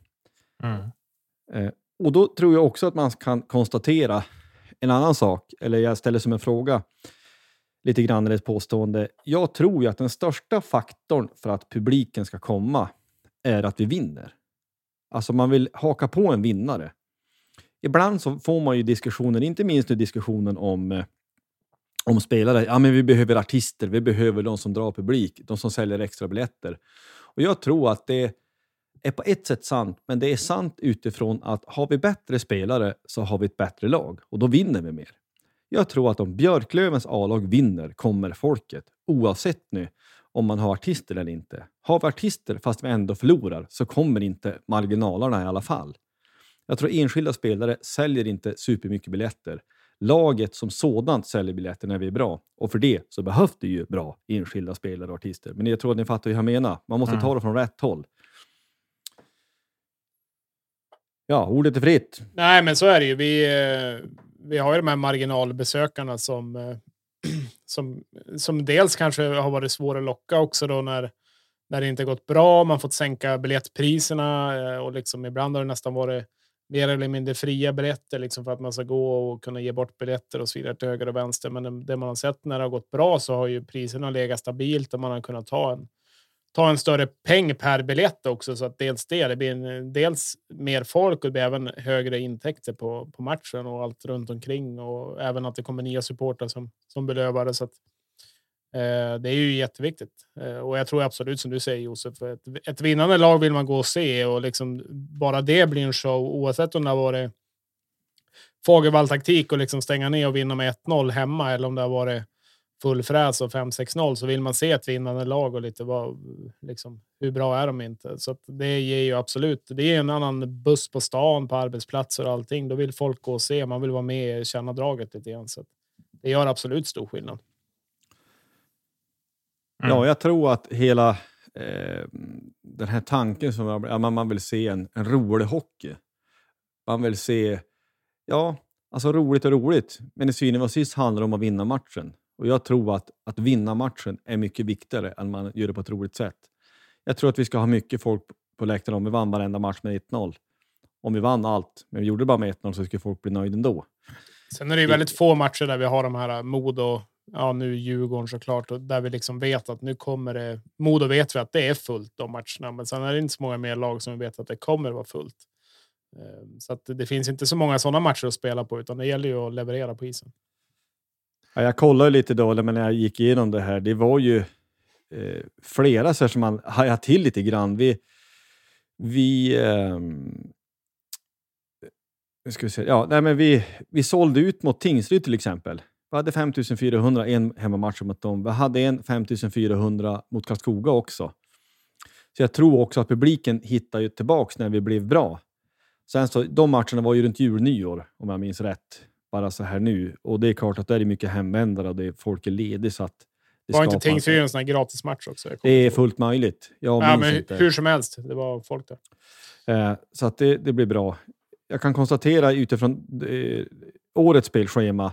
Mm. Eh, och då tror jag också att man kan konstatera en annan sak, eller jag ställer som en fråga lite grann eller ett påstående. Jag tror ju att den största faktorn för att publiken ska komma är att vi vinner. Alltså man vill haka på en vinnare. Ibland så får man ju diskussioner, inte minst nu diskussionen om, eh, om spelare. Ja, men vi behöver artister, vi behöver de som drar publik, de som säljer extra biljetter. Och jag tror att det är på ett sätt sant, men det är sant utifrån att har vi bättre spelare så har vi ett bättre lag och då vinner vi mer. Jag tror att om Björklövens A-lag vinner kommer folket, oavsett nu om man har artister eller inte. Har vi artister fast vi ändå förlorar så kommer inte marginalerna i alla fall. Jag tror enskilda spelare säljer inte supermycket biljetter. Laget som sådant säljer biljetter när vi är bra och för det så behövs det ju bra enskilda spelare och artister. Men jag tror att ni fattar hur jag menar. Man måste mm. ta det från rätt håll. Ja, ordet är fritt. Nej, men så är det ju. Vi, eh, vi har ju de här marginalbesökarna som, eh, som, som dels kanske har varit svåra att locka också då när, när det inte gått bra. Man fått sänka biljettpriserna eh, och liksom ibland har det nästan varit mer eller mindre fria biljetter liksom för att man ska gå och kunna ge bort biljetter och så vidare till höger och vänster. Men det man har sett när det har gått bra så har ju priserna legat stabilt och man har kunnat ta en ta en större peng per biljett också. Så att dels det, det blir en, dels mer folk och det blir även högre intäkter på, på matchen och allt runt omkring och även att det kommer nya supportrar som, som belövare. Så att, Eh, det är ju jätteviktigt eh, och jag tror absolut som du säger Josef, ett, ett vinnande lag vill man gå och se och liksom bara det blir en show oavsett om det har varit Fagervall taktik och liksom stänga ner och vinna med 1-0 hemma eller om det har varit full fräs och 5-6-0 så vill man se ett vinnande lag och lite vad, liksom, hur bra är de inte? Så det ger ju absolut. Det är en annan buss på stan, på arbetsplatser och allting. Då vill folk gå och se. Man vill vara med och känna draget lite grann. Så det gör absolut stor skillnad. Mm. Ja, jag tror att hela eh, den här tanken som ja, man vill se en, en rolig hockey. Man vill se, ja, alltså roligt och roligt. Men i syvende och sist handlar det om att vinna matchen. Och jag tror att, att vinna matchen är mycket viktigare än man gör det på ett roligt sätt. Jag tror att vi ska ha mycket folk på läktaren om vi vann varenda match med 1-0. Om vi vann allt, men vi gjorde det bara med 1-0 så skulle folk bli nöjda ändå. Sen är det ju väldigt få matcher där vi har de här Modo, ja nu Djurgården såklart, och där vi liksom vet att nu kommer det. Modo vet vi att det är fullt de matcherna, men sen är det inte så många mer lag som vi vet att det kommer vara fullt. Ehm, så att det finns inte så många sådana matcher att spela på, utan det gäller ju att leverera på isen. Ja, jag kollade lite då, men när jag gick igenom det här, det var ju eh, flera så som man hajade till lite grann. Vi, vi, eh, ska vi, säga, ja, nej, men vi, vi sålde ut mot Tingsryd till exempel. Vi hade 5400 en hemmamatch mot dem. Vi hade en 5400 mot Karlskoga också. Så jag tror också att publiken hittar ju tillbaks när vi blev bra. Sen så, de matcherna var ju runt jul nyår, om jag minns rätt bara så här nu. Och det är klart att det är mycket hemvändare och det är, folk är lediga så att det var inte Tingsryd en sån här gratismatch också? Det är fullt möjligt. Jag ja, men inte. Hur som helst, det var folk där. Eh, så att det, det blir bra. Jag kan konstatera utifrån eh, årets spelschema,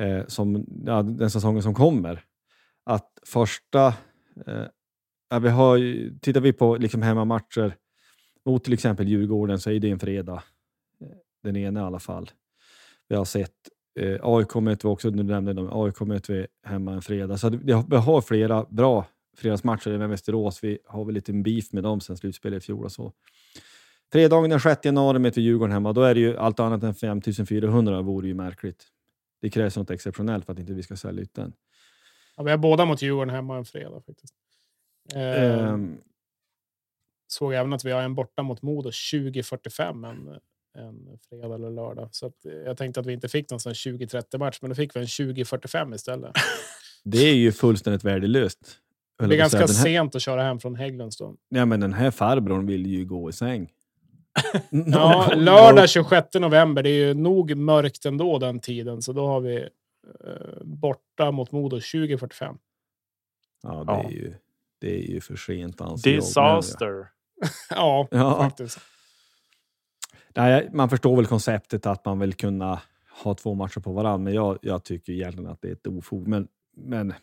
eh, som, ja, den säsongen som kommer, att första... Eh, ja, vi har, tittar vi på liksom hemmamatcher mot till exempel Djurgården så är det en fredag. Eh, den ena i alla fall vi har sett. Eh, AIK möter vi också, du nämnde dem, AIK möter vi hemma en fredag. Så vi har, vi har flera bra fredagsmatcher med Västerås. Vi har väl lite beef med dem sen slutspelet i fjol och så. Fredagen den 6 januari möter vi Djurgården hemma. Då är det ju allt annat än 5400 vore ju märkligt. Det krävs något exceptionellt för att inte vi ska sälja ut den. Ja, vi har båda mot Djurgården hemma en fredag faktiskt. Um, såg även att vi har en borta mot Modo 2045 en, en fredag eller lördag. Så att jag tänkte att vi inte fick någon sån 2030 match, men då fick vi en 2045 istället. Det är ju fullständigt värdelöst. Det är ganska sent att köra hem från Hägglunds då. Ja, men den här farbrorn vill ju gå i säng. Ja, lördag 26 november. Det är ju nog mörkt ändå den tiden, så då har vi eh, borta mot Modo 2045. Ja, det är ju, det är ju för sent. Disaster. ja, ja, faktiskt. Nej, man förstår väl konceptet att man vill kunna ha två matcher på varandra, men jag, jag tycker egentligen att det är ett ofog. Men, men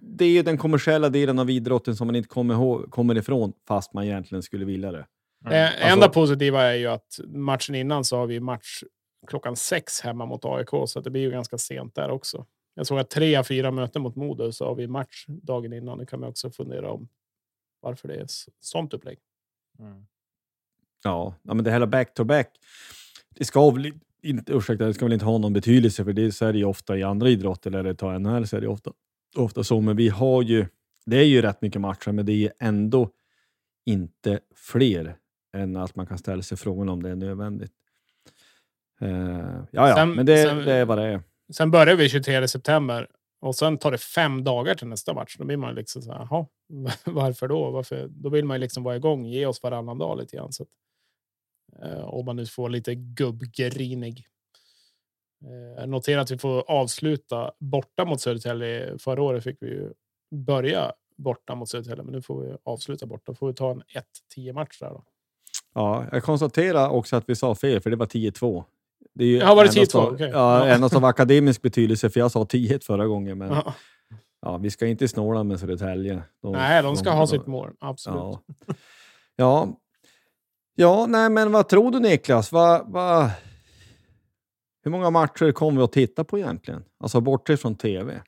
det är ju den kommersiella delen av idrotten som man inte kommer, ihåg, kommer ifrån, fast man egentligen skulle vilja det. Mm. Eh, alltså, enda positiva är ju att matchen innan så har vi match klockan sex hemma mot AIK, så det blir ju ganska sent där också. Jag såg att tre av fyra möten mot Modo så har vi match dagen innan. Det kan man också fundera om varför det är sånt upplägg. Mm. Ja, men det hela back to back. Det ska väl inte, ursäkta, det ska väl inte ha någon betydelse för det så är det ju ofta i andra idrotter eller ta NHL så är det ofta, ofta så. Men vi har ju, det är ju rätt mycket matcher, men det är ändå inte fler än att man kan ställa sig frågan om det är nödvändigt. Uh, ja, ja, men det, sen, det är vad det är. Sen börjar vi 23 september och sen tar det fem dagar till nästa match. Då blir man liksom så här, jaha, varför då? Varför? Då vill man liksom vara igång, ge oss varannan dag lite grann. Så att, uh, om man nu får lite gubbgrinig. Uh, notera att vi får avsluta borta mot Södertälje. Förra året fick vi ju börja borta mot Södertälje, men nu får vi avsluta borta. Då får vi ta en 1-10 match där då. Ja, jag konstaterar också att vi sa fel, för det var 10-2. Det är ju ja, var det 10-2? Av, okay. ja, Endast av akademisk betydelse, för jag sa 10 förra gången. Men ja. ja. vi ska inte snåla med Södertälje. De, Nej, de ska de, ha sitt mål. Absolut. Ja. ja. Ja, nej, men vad tror du Niklas? Vad, vad, hur många matcher kommer vi att titta på egentligen? Alltså bortsett från tv.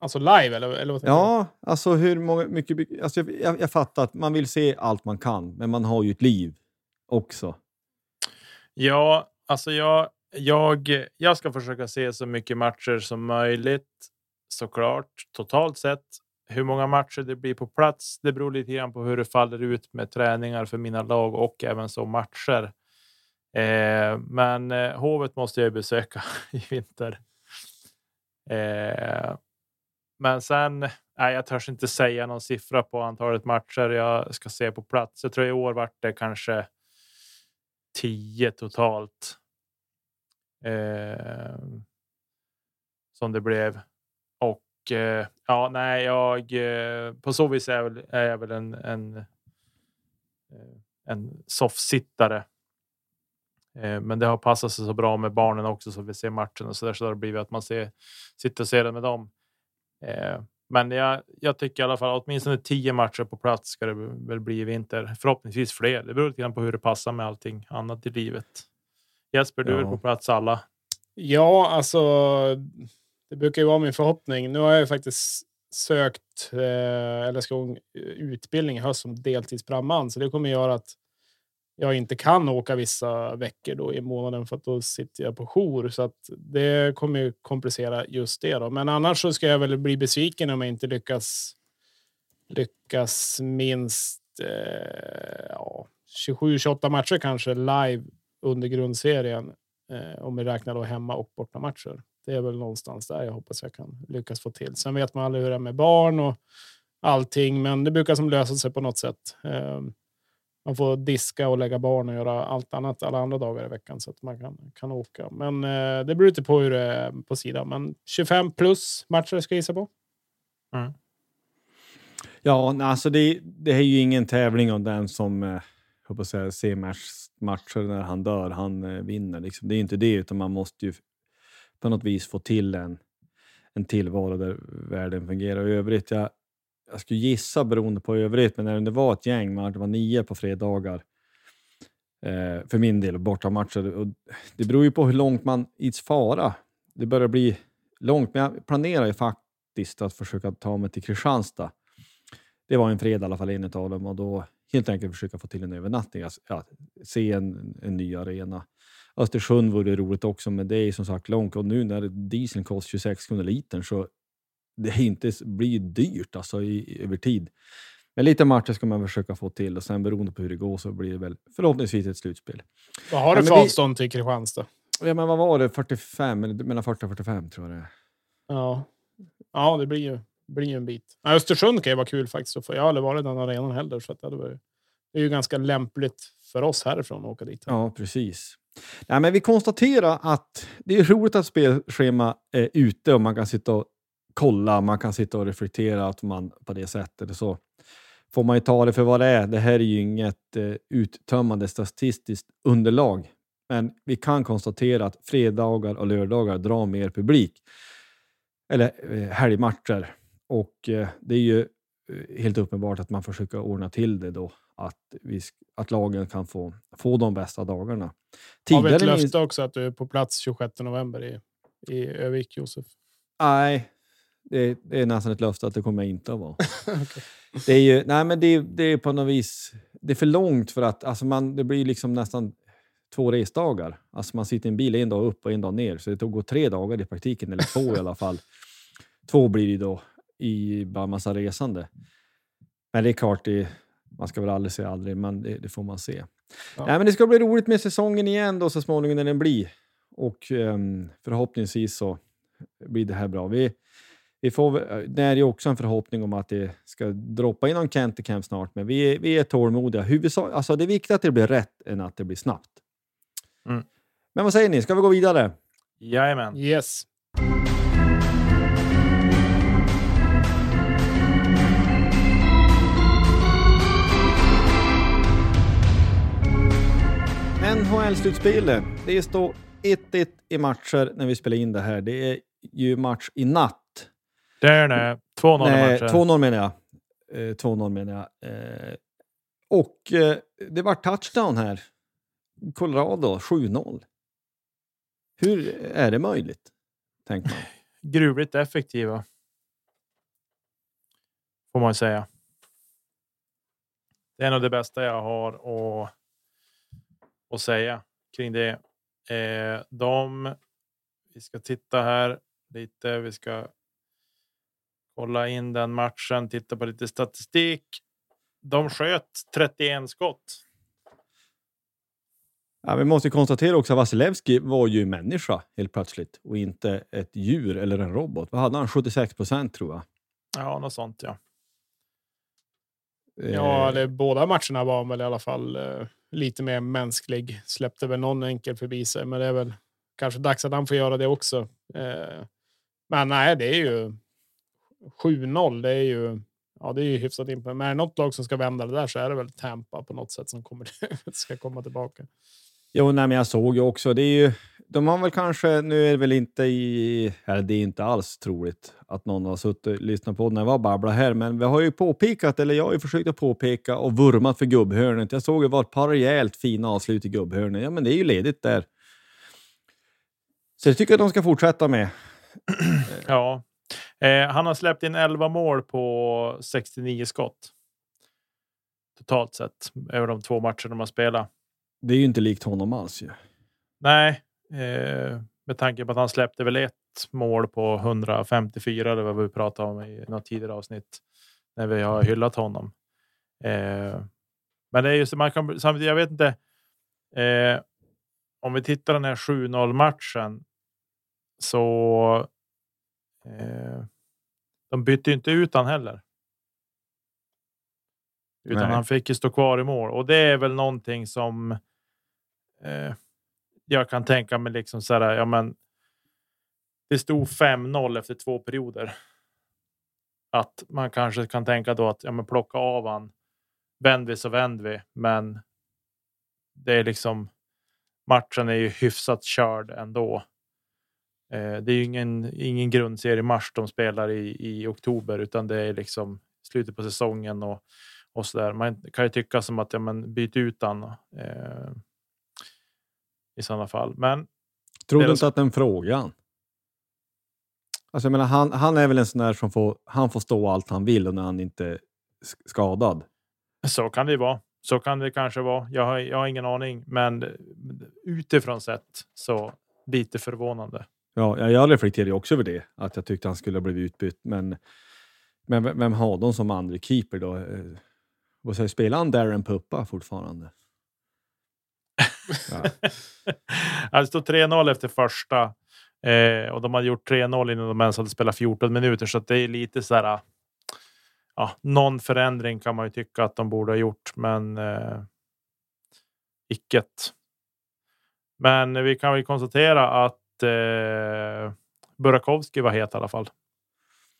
Alltså live eller? eller vad ja, du? alltså hur många, mycket... Alltså jag, jag, jag, fattar att man vill se allt man kan, men man har ju ett liv också. Ja, alltså jag, jag, jag ska försöka se så mycket matcher som möjligt. Såklart, totalt sett. Hur många matcher det blir på plats, det beror lite grann på hur det faller ut med träningar för mina lag och även så matcher. Eh, men eh, Hovet måste jag besöka i vinter. Eh, men sen, nej, jag törs inte säga någon siffra på antalet matcher jag ska se på plats. Jag tror i år vart det kanske tio totalt. Eh, som det blev. Och eh, ja, nej, jag eh, på så vis är jag väl, är jag väl en, en, eh, en soffsittare. Eh, men det har passat sig så bra med barnen också så vi ser matchen och så där så har det blivit att man ser, sitter och ser den med dem. Eh, men jag, jag tycker i alla fall åtminstone tio matcher på plats ska det väl bli i vinter. Förhoppningsvis fler. Det beror lite grann på hur det passar med allting annat i livet. Jesper, du ja. är på plats alla. Ja, alltså. Det brukar ju vara min förhoppning. Nu har jag ju faktiskt sökt eh, eller ska utbildning i höst som deltidsbrandman, så det kommer göra att jag inte kan åka vissa veckor då i månaden för att då sitter jag på jour. Så att det kommer ju komplicera just det. Då. Men annars så ska jag väl bli besviken om jag inte lyckas lyckas minst eh, ja, 27-28 matcher kanske live under grundserien. Eh, om vi räknar då hemma och bortamatcher. Det är väl någonstans där jag hoppas jag kan lyckas få till. Sen vet man aldrig hur det är med barn och allting, men det brukar som lösa sig på något sätt. Eh, man får diska och lägga barn och göra allt annat alla andra dagar i veckan så att man kan, kan åka. Men eh, det beror lite på hur det är på sidan. Men 25 plus matcher ska jag gissa på. Mm. Ja, alltså det, det är ju ingen tävling om den som eh, hoppas jag, ser match, matcher när han dör, han eh, vinner. Liksom. Det är inte det, utan man måste ju på något vis få till en, en tillvaro där världen fungerar. I övrigt, jag, jag skulle gissa beroende på övrigt, men när det var ett gäng, man, det var nio på fredagar eh, för min del, bortamatcher. Och det beror ju på hur långt man ids fara. Det börjar bli långt, men jag planerar ju faktiskt att försöka ta mig till Kristianstad. Det var en fredag i alla fall, en av dem, och då helt enkelt försöka få till en övernattning. Alltså, ja, se en, en ny arena. Östersund vore roligt också, men det är som sagt långt och nu när dieseln kostar 26 kronor litern så det inte blir dyrt alltså i, över tid. Men lite matcher ska man försöka få till och sen beroende på hur det går så blir det väl förhoppningsvis ett slutspel. Vad har du för avstånd till Kristianstad? Ja, men vad var det? 45? eller Mellan 40 och 45 tror jag det är. Ja, ja det blir ju, blir ju en bit. Ja, Östersund kan ju vara kul faktiskt. Jag har aldrig varit i den arenan heller. Så det, hade varit, det är ju ganska lämpligt för oss härifrån att åka dit. Ja, precis. Nej, men vi konstaterar att det är roligt att spelschema är ute och man kan sitta och kolla, man kan sitta och reflektera att man på det sättet. Så får man ju ta det för vad det är. Det här är ju inget eh, uttömmande statistiskt underlag. Men vi kan konstatera att fredagar och lördagar drar mer publik. Eller eh, helgmatcher. Och eh, det är ju helt uppenbart att man försöker ordna till det då. Att, vi, att lagen kan få, få de bästa dagarna. Har vi ett löfte också att du är på plats 26 november i, i Övik, Josef? Nej, det, det är nästan ett löfte att det kommer jag inte att vara. Det är ju, nej men det, det är på något vis, det är för långt för att, alltså man, det blir liksom nästan två resdagar. Alltså man sitter i en bil en dag upp och en dag ner, så det tog gå tre dagar i praktiken, eller två i alla fall. Två blir det då i bara massa resande. Men det är klart, det, man ska väl aldrig säga aldrig, men det, det får man se. Ja. Nej, men det ska bli roligt med säsongen igen då så småningom när den blir. Och ehm, förhoppningsvis så blir det här bra. Vi, vi får, väl- det är ju också en förhoppning om att det ska droppa in någon Kent Camp snart, men vi, är- vi är tålmodiga. Huvudsak, alltså det är viktigt att det blir rätt än att det blir snabbt. Mm. Men vad säger ni, ska vi gå vidare? Jajamän. Yes. NHL-slutspelet. Det står 1-1 i matcher när vi spelar in det här. Det är ju match i natt. Där är 2-0 i Nej, matchen. 2-0 menar jag. Eh, 2-0 menar jag. Eh, och eh, det var touchdown här. Colorado 7-0. Hur är det möjligt? Tänker man. Gruvligt effektiva. Får man säga. Det är nog det bästa jag har att, att säga kring det. Eh, de, vi ska titta här lite. Vi ska kolla in den matchen, titta på lite statistik. De sköt 31 skott. Ja, vi måste ju konstatera också att Vasilevski var ju människa helt plötsligt och inte ett djur eller en robot. Vad hade han? 76 procent tror jag. Ja, något sånt. Ja, Ja, Eh, det, båda matcherna var väl i alla fall eh, lite mer mänsklig. Släppte väl någon enkel förbi sig, men det är väl kanske dags att han får göra det också. Eh, men nej, det är ju 7-0. Det är ju, ja, det är ju hyfsat imponerande. Men är det något lag som ska vända det där så är det väl Tampa på något sätt som kommer ska komma tillbaka. Jo, nej, men jag såg ju också. Det är ju, de har väl kanske, nu är det väl inte i, eller det är inte alls troligt att någon har suttit och lyssnat på när jag var babbla här, men vi har ju påpekat, eller jag har ju försökt att påpeka och vurmat för gubbhörnet. Jag såg ju var ett par rejält fina avslut i gubbhörnet. Ja, men det är ju ledigt där. Så jag tycker att de ska fortsätta med. ja. Eh, han har släppt in 11 mål på 69 skott. Totalt sett över de två matcher de har spelat. Det är ju inte likt honom alls ju. Nej, eh, med tanke på att han släppte väl ett mål på 154 eller vad vi pratade om i något tidigare avsnitt när vi har hyllat honom. Eh, men det är just man kan samtidigt. Jag vet inte. Eh, om vi tittar den här 7-0 matchen så. Eh, de bytte ju inte ut han heller. Utan Nej. han fick ju stå kvar i mål och det är väl någonting som. Eh, jag kan tänka mig liksom så här. Ja, men. Det stod 5-0 efter två perioder. Att man kanske kan tänka då att ja, men plocka av han. Vänd vi så vänd vi, men. Det är liksom. Matchen är ju hyfsat körd ändå. Eh, det är ju ingen, ingen grundserie mars de spelar i, i oktober, utan det är liksom slutet på säsongen och, och så där. Man kan ju tycka som att ja, men byt ut han. Eh, I sådana fall, men Tror du inte att den frågan? Alltså jag menar, han, han är väl en sån där som får, han får stå allt han vill och när han inte skadad. Så kan det ju vara. Så kan det kanske vara. Jag har, jag har ingen aning, men utifrån sett så lite förvånande. Ja, jag- reflekterade ju också över det, att jag tyckte han skulle ha blivit utbytt. Men, men vem har de som andra keeper då? Eh, vad säger spelar han Darren Puppa fortfarande? ja. det stod 3-0 efter första eh, och de hade gjort 3-0 innan de ens hade spelat 14 minuter, så det är lite så här. Ah, ja, någon förändring kan man ju tycka att de borde ha gjort, men. Eh, icket. Men vi kan väl konstatera att eh, Burakovsky var het i alla fall.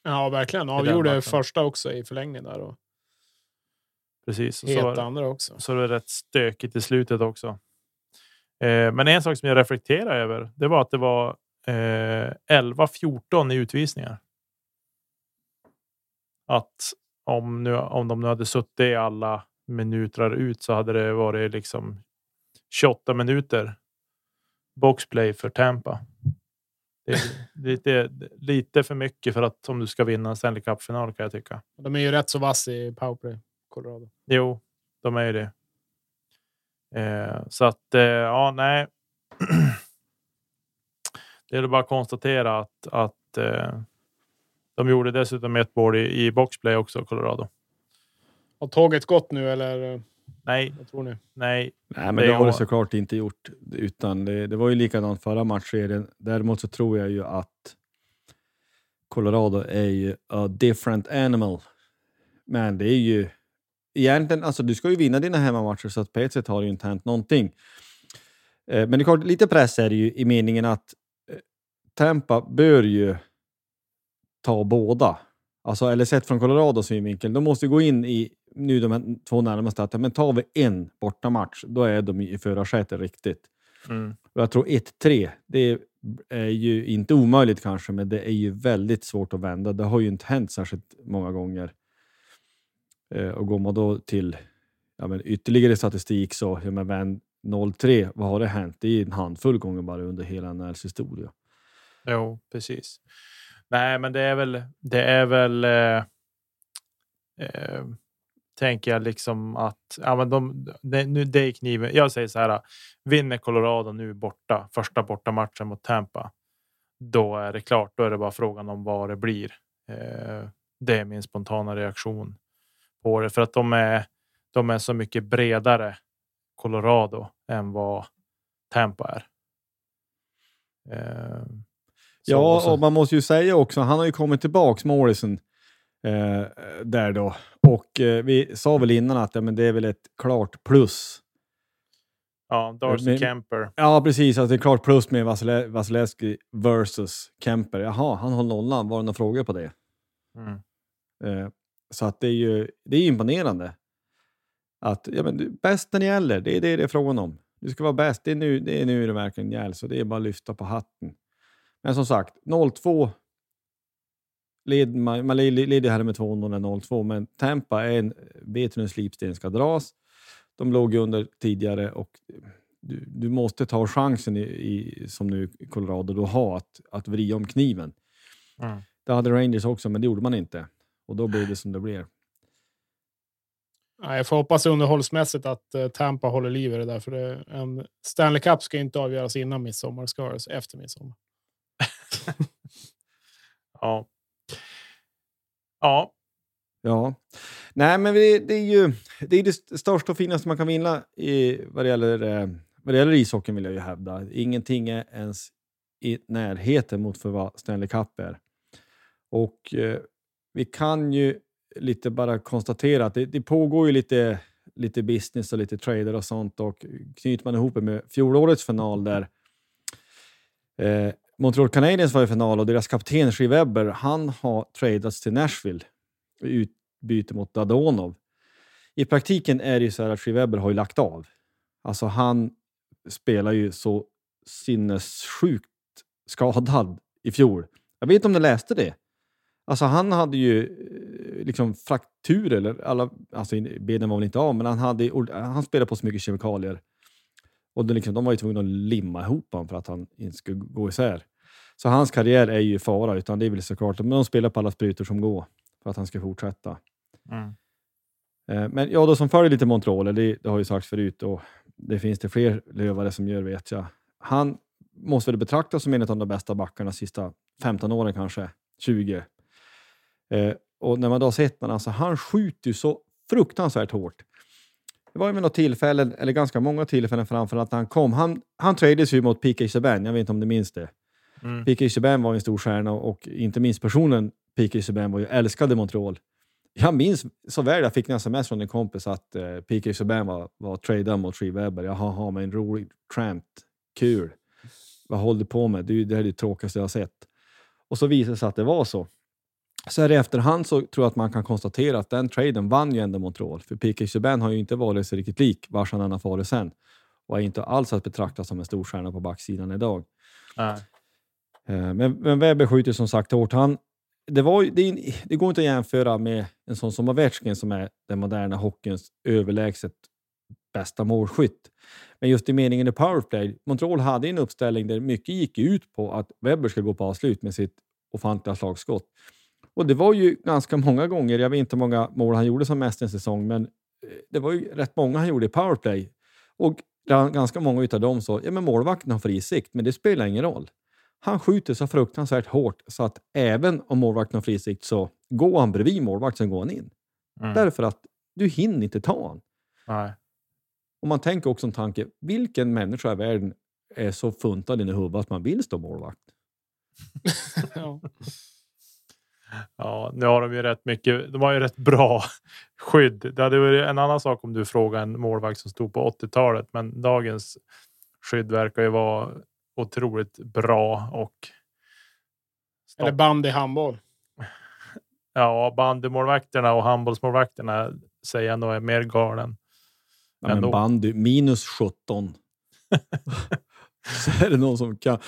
Ja, verkligen. Avgjorde första också i förlängning där. Och Precis. Och så, andra också. Så det var rätt stökigt i slutet också. Eh, men en sak som jag reflekterar över, det var att det var eh, 11-14 i utvisningar. Att om, nu, om de nu hade suttit i alla minuter ut så hade det varit liksom 28 minuter boxplay för Tampa. Det är lite, lite för mycket för att om du ska vinna en Stanley Cup-final kan jag tycka. De är ju rätt så vass i powerplay, Colorado. Jo, de är ju det. Eh, så att, eh, ja, nej. det är bara att konstatera att, att eh, de gjorde dessutom ett mål i, i boxplay också, Colorado. Har tåget gått nu eller? Nej. Vad tror ni? Nej. Nej, men det, det har det såklart inte gjort. Utan det, det var ju likadant förra matchserien. Däremot så tror jag ju att Colorado är ju a different animal. Men det är ju egentligen, alltså du ska ju vinna dina hemmamatcher så att på ett sätt har det ju inte hänt någonting. Eh, men det är klart, lite press är det ju i meningen att eh, Tampa bör ju ta båda. Alltså, eller sett från Colorados synvinkel, de måste gå in i nu de här två närmaste att men tar vi en bortamatch, då är de i förarsätet riktigt. Mm. Jag tror 1-3, det är ju inte omöjligt kanske, men det är ju väldigt svårt att vända. Det har ju inte hänt särskilt många gånger. Eh, och går man då till ja, men ytterligare statistik så, ja, men vänd 0-3, vad har det hänt? Det är en handfull gånger bara under hela NHLs historia. Jo, precis. Nej, men det är väl, det är väl eh, eh, tänker jag liksom att ja, men de, det, nu, det är kniven. Jag säger så här. Vinner Colorado nu borta första bortamatchen mot Tampa. Då är det klart. Då är det bara frågan om vad det blir. Eh, det är min spontana reaktion på det för att de är. De är så mycket bredare Colorado än vad Tampa är. Eh, ja, och man måste ju säga också. Han har ju kommit tillbaks Morrison eh, där då. Och eh, vi sa väl innan att ja, men det är väl ett klart plus. Ja, Darcy med, Kemper. Ja, precis. Att det är klart plus med Vasile, Vasilevski versus Kemper. Jaha, han håller nollan. Var det några frågor på det? Mm. Eh, så att det är ju det är imponerande. Att ja, men, bäst när det gäller, det är det det är frågan om. Du ska vara bäst, det är nu det, är nu det verkligen gäller. Så det är bara att lyfta på hatten. Men som sagt, 0-2 led, man, man leder här med 2-0 0-2, men Tampa är en, vet hur en slipsten ska dras. De låg under tidigare och du, du måste ta chansen i, i, som nu Colorado då har att, att vrida om kniven. Mm. Det hade Rangers också, men det gjorde man inte. Och då blev det som det blev. Jag får hoppas underhållsmässigt att uh, Tampa håller liv i det där. För det, en Stanley Cup ska inte avgöras innan midsommar, det ska avgöras efter midsommar. ja. Ja. Ja. Nej, men det, det, är ju det, är det största och finaste man kan vinna i, vad, det gäller, eh, vad det gäller ishockeyn, vill jag ju hävda. Ingenting är ens i närheten mot för vad Stanley Cup är. Och eh, vi kan ju lite bara konstatera att det, det, pågår ju lite, lite business och lite trader och sånt och knyter man ihop det med fjolårets final där eh, Montreal Canadiens var i final och deras kapten Shea Weber, han har tradats till Nashville i utbyte mot Dadonov. I praktiken är det ju så här att Shea Weber har ju lagt av. Alltså han spelar ju så sinnessjukt skadad i fjol. Jag vet inte om ni läste det? Alltså han hade ju eh, liksom frakturer, eller alla, alltså benen var väl inte av, men han, hade, han spelade på så mycket kemikalier. Och det liksom, de var ju tvungna att limma ihop honom för att han inte skulle gå isär. Så hans karriär är ju i fara, utan det är väl såklart, men de spelar på alla sprutor som går för att han ska fortsätta. Mm. Eh, men ja, de som följer lite Montreal, det, det har ju sagts förut, och det finns det fler lövare som gör vet jag. Han måste väl betraktas som en av de bästa backarna de sista 15 åren kanske, 20. Eh, och när man då har sett honom, alltså, han skjuter ju så fruktansvärt hårt. Det var ju något tillfälle, eller ganska många tillfällen framförallt när han kom. Han, han trades ju mot PK Subban, jag vet inte om du minns det. Mm. PK Subban var en stor stjärna och inte minst personen PK Subban var ju älskade Montreal. Jag minns så väl, jag fick en sms från en kompis att uh, PK Subban var, var tradad mot Tree Webber. Jaha, ha, men en rolig tramp. Kul. Vad håller du på med? Det, det är det tråkigaste jag har sett. Och så visade det sig att det var så. Så här i efterhand så tror jag att man kan konstatera att den traden vann ju ändå Montreal. För PK Subban har ju inte varit så riktigt lik vars han än har farit sen. Och är inte alls att betrakta som en stor stjärna på backsidan idag. Nej. Eh, men, men Webber skjuter som sagt hårt. Han, det, var, det, det går inte att jämföra med en sån som Ovechkin som är den moderna hockeyns överlägset bästa målskytt. Men just i meningen i powerplay, Montreal hade en uppställning där mycket gick ut på att Webber skulle gå på avslut med sitt ofantliga slagskott. Och det var ju ganska många gånger, jag vet inte hur många mål han gjorde som mest en säsong, men eh, det var ju rätt många han gjorde i powerplay. Och ganska många utav dem sa ja men målvakten har fri sikt, men det spelar ingen roll. Han skjuter så fruktansvärt hårt så att även om målvakten har fri sikt så går han bredvid målvakten så går han in. Mm. Därför att du hinner inte ta honom. Nej. Och man tänker också en tanke, vilken människa i världen är så funtad i huvudet att man vill stå målvakt? Ja. Ja, nu har de ju rätt mycket. De har ju rätt bra skydd. Det hade varit en annan sak om du frågar en målvakt som stod på 80-talet, men dagens skydd verkar ju vara otroligt bra och. Eller band i handboll. Ja, bandymålvakterna och handbollsmålvakterna säger jag nog är mer galen. Ja, men bandy, minus 17. så är det någon som kan.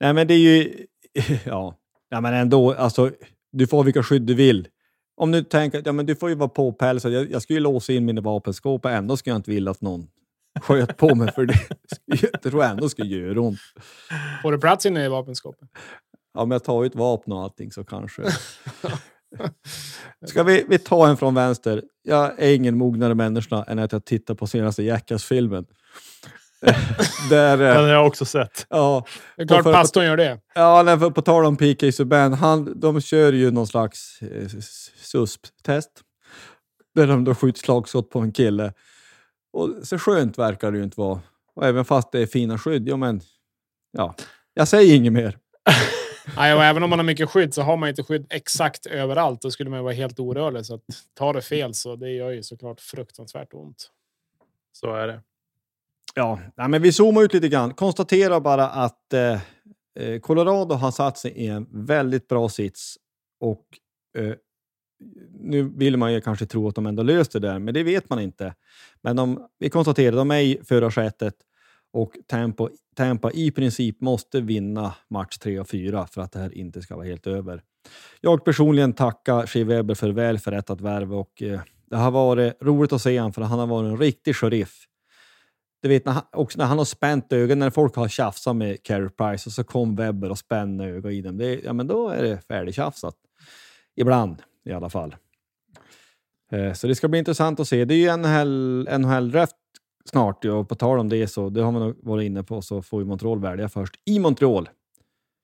Nej, men det är ju... Ja, ja men ändå. Alltså, du får ha vilka skydd du vill. Om du tänker att ja, men du får ju vara påpälsad. Jag, jag skulle ju låsa in mina vapenskåp och ändå skulle jag inte vilja att någon sköt på mig för det. Jag tror jag ändå skulle göra ont. Får du plats inne i vapenskåpet? Ja, men jag tar ju ett vapen och allting så kanske. Ska vi, vi ta en från vänster? Jag är ingen mognare människa än att jag tittar på senaste Jackass-filmen. Där, Den eh, har jag också sett. ja, Det är klart för- pastorn gör det. ja, nej, för på tal om PK Subban, han, de kör ju någon slags eh, SUSP-test. Där de då skjuter slagskott på en kille. Och så skönt verkar det ju inte vara. Och även fast det är fina skydd, ja men... Ja, jag säger inget mer. Nej, och även om man har mycket skydd så har man inte skydd exakt överallt. Då skulle man ju vara helt orörlig. Så att ta det fel så det gör ju såklart fruktansvärt ont. Så är det. Ja, nej, men vi zoomar ut lite grann. Konstaterar bara att eh, eh, Colorado har satt sig i en väldigt bra sits och eh, nu vill man ju kanske tro att de ändå löste det där, men det vet man inte. Men de, vi konstaterar de är i förarsätet och Tampa, Tampa i princip måste vinna match 3 och 4 för att det här inte ska vara helt över. Jag personligen tackar Shea Weber för väl förrättat värv och eh, det har varit roligt att se honom för han har varit en riktig sheriff. Du vet, när han, också när han har spänt ögonen, när folk har tjafsat med Carey Price och så kom Webber och spände ögon i dem. Det, ja, men då är det färdigtjafsat. Ibland i alla fall. Eh, så det ska bli intressant att se. Det är ju NHL, NHL-draft snart ja, och på tal om det så, det har man nog varit inne på, så får ju Montreal välja först i Montreal.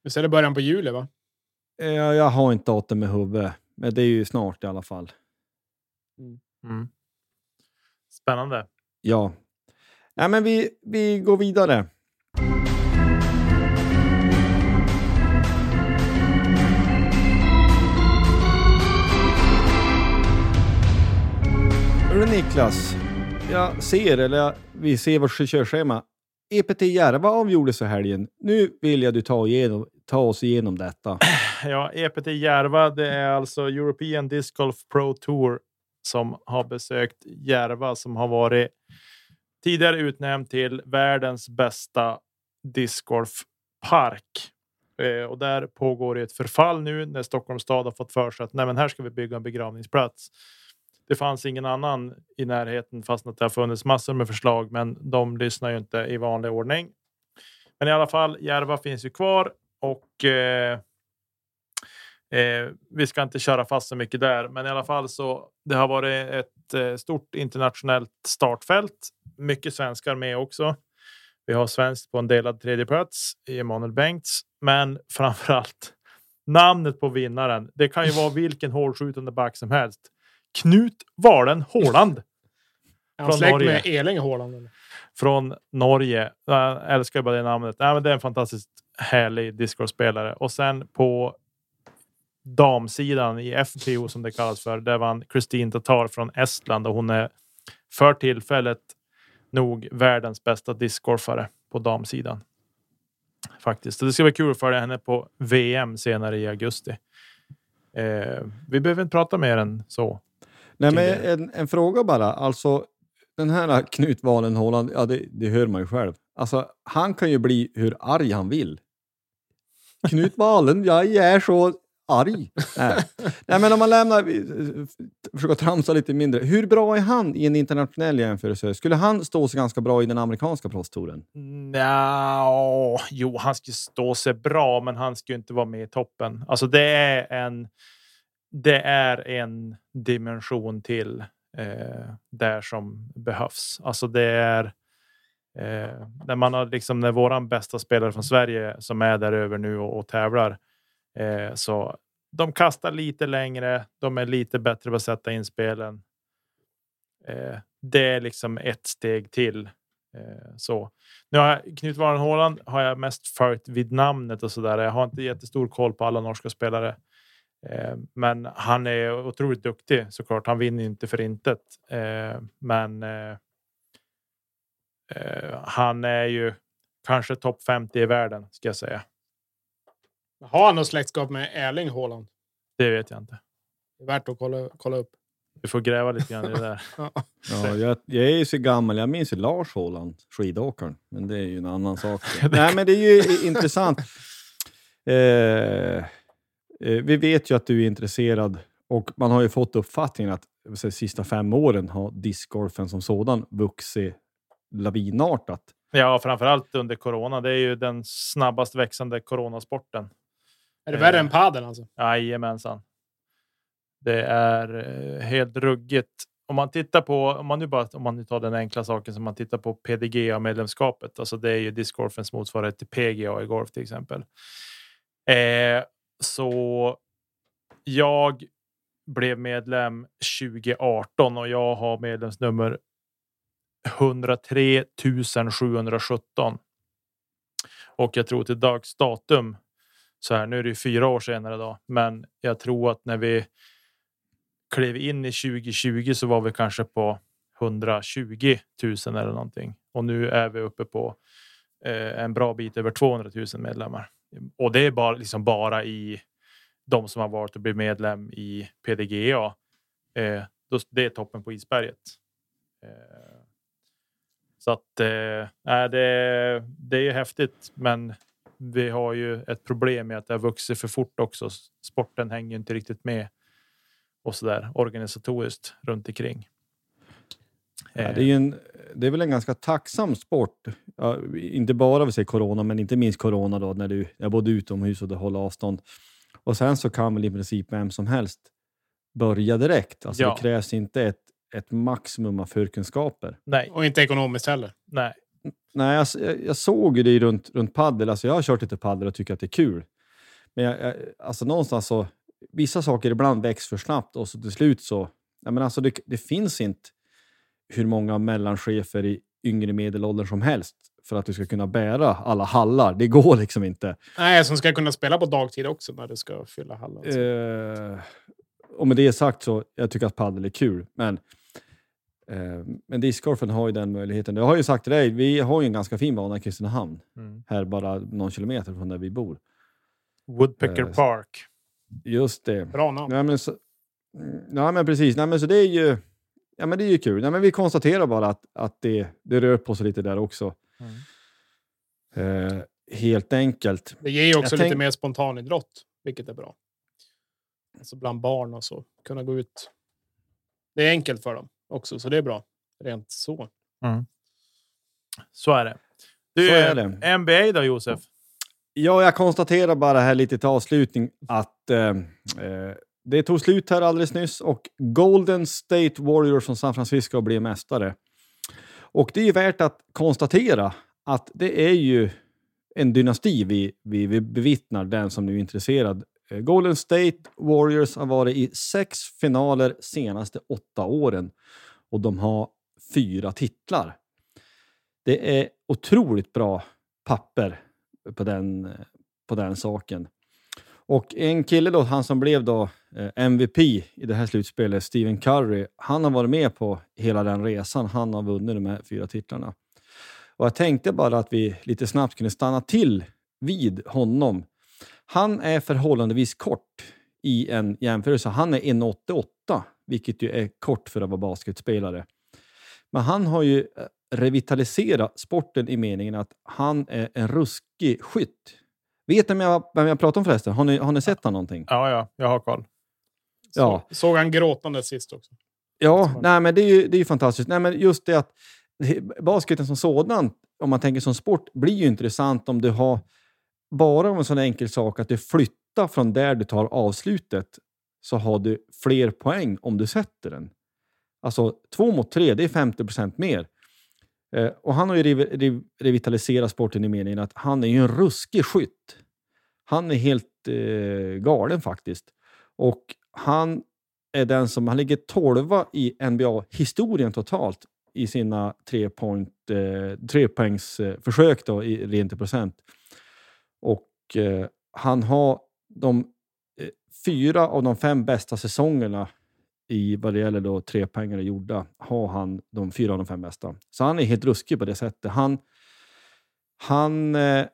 Visst är det början på juli, va? Eh, jag har inte datum med huvudet, men det är ju snart i alla fall. Mm. Spännande. Ja. Nej, men vi, vi går vidare. Hörru Niklas, jag ser, eller jag, vi ser vårt körschema. EPT Järva avgjordes i helgen. Nu vill jag du ta, igenom, ta oss igenom detta. Ja, EPT Järva, det är alltså European Disc Golf Pro Tour som har besökt Järva som har varit tidigare utnämnd till världens bästa discgolfpark. Eh, och där pågår ett förfall nu när Stockholms stad har fått för sig att Nej, men här ska vi bygga en begravningsplats. Det fanns ingen annan i närheten fast att det har funnits massor med förslag, men de lyssnar ju inte i vanlig ordning. Men i alla fall, Järva finns ju kvar och eh, Eh, vi ska inte köra fast så mycket där, men i alla fall så det har varit ett eh, stort internationellt startfält. Mycket svenskar med också. Vi har svenskt på en delad tredjeplats i Emanuel Bengts, men framför allt namnet på vinnaren. Det kan ju vara vilken hårdskjutande back som helst. Knut Valen Håland. Är han Från släkt Norge. med Eling eller? från Norge. Jag älskar bara det namnet. Nej, men det är en fantastiskt härlig discgolfspelare. Och sen på damsidan i FPO som det kallas för. Där vann Kristin Tatar från Estland och hon är för tillfället nog världens bästa discgolfare på damsidan. Faktiskt. Så det ska bli kul att följa henne på VM senare i augusti. Eh, vi behöver inte prata mer än så. Nej, men en, en fråga bara. Alltså, den här Knut Walen Holland, ja det, det hör man ju själv. Alltså, han kan ju bli hur arg han vill. Knut Walen, jag är så arg. Nej. Nej, men om man lämnar, försöker tramsa lite mindre. Hur bra är han i en internationell jämförelse? Skulle han stå sig ganska bra i den amerikanska proffstouren? Nja, jo, han ska stå sig bra, men han ju inte vara med i toppen. Alltså, det är en. Det är en dimension till eh, där som behövs. Alltså, det är. Eh, när man har liksom när våran bästa spelare från Sverige som är där över nu och, och tävlar. Eh, så de kastar lite längre. De är lite bättre på att sätta in spelen. Eh, det är liksom ett steg till. Eh, så nu har jag, Knut Warenhåland har jag mest följt vid namnet och så där. Jag har inte jättestor koll på alla norska spelare. Eh, men han är otroligt duktig såklart. Han vinner inte för intet. Eh, men eh, han är ju kanske topp 50 i världen ska jag säga. Har han något släktskap med Erling Haaland? Det vet jag inte. Det är värt att kolla, kolla upp. Vi får gräva lite grann i det där. Ja. Ja, jag, jag är ju så gammal, jag minns ju Lars Håland, skidåkaren. Men det är ju en annan sak. Nej, men det är ju intressant. Eh, vi vet ju att du är intresserad och man har ju fått uppfattningen att de sista fem åren har discgolfen som sådan vuxit lavinartat. Ja, framförallt under corona. Det är ju den snabbast växande coronasporten. Är det värre än padel alltså? Jajamensan. Det är eh, helt ruggigt. Om man tittar på, om man nu bara, om man nu tar den enkla saken som man tittar på PDGA medlemskapet, alltså det är ju discgolfens motsvarighet till PGA i golf till exempel. Eh, så jag blev medlem 2018 och jag har medlemsnummer 103 717. Och jag tror till dags datum så här. Nu är det ju fyra år senare då, men jag tror att när vi klev in i 2020 så var vi kanske på 120 000 eller någonting och nu är vi uppe på eh, en bra bit över 200 000 medlemmar och det är bara liksom bara i de som har varit och blivit medlem i PDGA. Eh, då, det är toppen på isberget. Eh, så att eh, det, det är ju häftigt, men vi har ju ett problem med att det har vuxit för fort också. Sporten hänger inte riktigt med och så där organisatoriskt runt omkring. Ja, Eh, det, är ju en, det är väl en ganska tacksam sport. Ja, inte bara vi säger corona, men inte minst corona då, när du är både utomhus och du håller avstånd. Och sen så kan väl i princip vem som helst börja direkt. Alltså Ja. Det krävs inte ett, ett maximum av förkunskaper. nej, Och inte ekonomiskt heller. nej, Nej, jag, jag, jag såg ju det runt, runt paddel. Alltså jag har kört lite paddel och tycker att det är kul. Men jag, jag, alltså någonstans så, vissa saker ibland växer för snabbt och så till slut så, ja, men alltså det, det finns inte hur många mellanchefer i yngre medelåldern som helst för att du ska kunna bära alla hallar. Det går liksom inte. Nej, som ska kunna spela på dagtid också när du ska fylla hallen. Eh, och med det sagt så, jag tycker att paddel är kul. Men, eh, men discgolfen har ju den möjligheten. Jag har ju sagt till dig, vi har ju en ganska fin bana i Kristinehamn. Mm. Här bara någon kilometer från där vi bor. Woodpecker Eh, Park. Just det. Bra namn. Nej, men så, ja, men precis. Nej, men så det är ju, ja, men det är ju kul. Nej, men vi konstaterar bara att, att det, det rör på sig lite där också. Mm. Eh, helt enkelt. Det ger ju också Jag lite tänk- mer spontanidrott, vilket är bra. Alltså bland barn och så. Kunna gå ut. Det är enkelt för dem också, så det är bra. Rent så. Så är det. Du, Så är det. NBA då Josef? Ja, jag konstaterar bara här lite till avslutning att eh, eh, det tog slut här alldeles nyss och Golden State Warriors från San Francisco blev mästare. Och det är ju värt att konstatera att det är ju en dynasti vi, vi, vi bevittnar, den som nu är intresserad eh, Golden State Warriors har varit i sex finaler senaste åtta åren och de har fyra titlar. Det är otroligt bra papper på den, på den saken. Och en kille då, han som blev då eh, MVP i det här slutspelet, Stephen Curry, han har varit med på hela den resan. Han har vunnit de här fyra titlarna. Och jag tänkte bara att vi lite snabbt kunde stanna till vid honom. Han är förhållandevis kort i en jämförelse. Han är 1,88, vilket ju är kort för att vara basketspelare. Men han har ju eh, revitaliserat sporten i meningen att han är en ruskig skytt. Vet ni vem jag, vem jag pratar om förresten? Har ni, har ni sett honom någonting? Ja, ja, jag har koll. Ja. Så, såg han gråtande sist också. Ja, nej, men det är ju det är ju fantastiskt. Nej, men just det att basketen som sådan, om man tänker som sport, blir ju intressant om du har bara om en sån enkel sak att du flyttar från där du tar avslutet så har du fler poäng om du sätter den. Alltså två mot tre, det är 50 procent mer. Eh, och han har ju rev, rev, revitaliserat sporten i meningen att han är ju en ruskig skytt. Han är helt eh, galen faktiskt. Och han är den som, han ligger tolva i NBA-historien totalt i sina tre, point, eh, tre poängs eh, försök då, i, rent i procent. Och eh, han har de eh, fyra av de fem bästa säsongerna i vad det gäller då trepoängare gjorda, har han de fyra av de fem bästa. Så han är helt ruskig på det sättet. Han, han eh,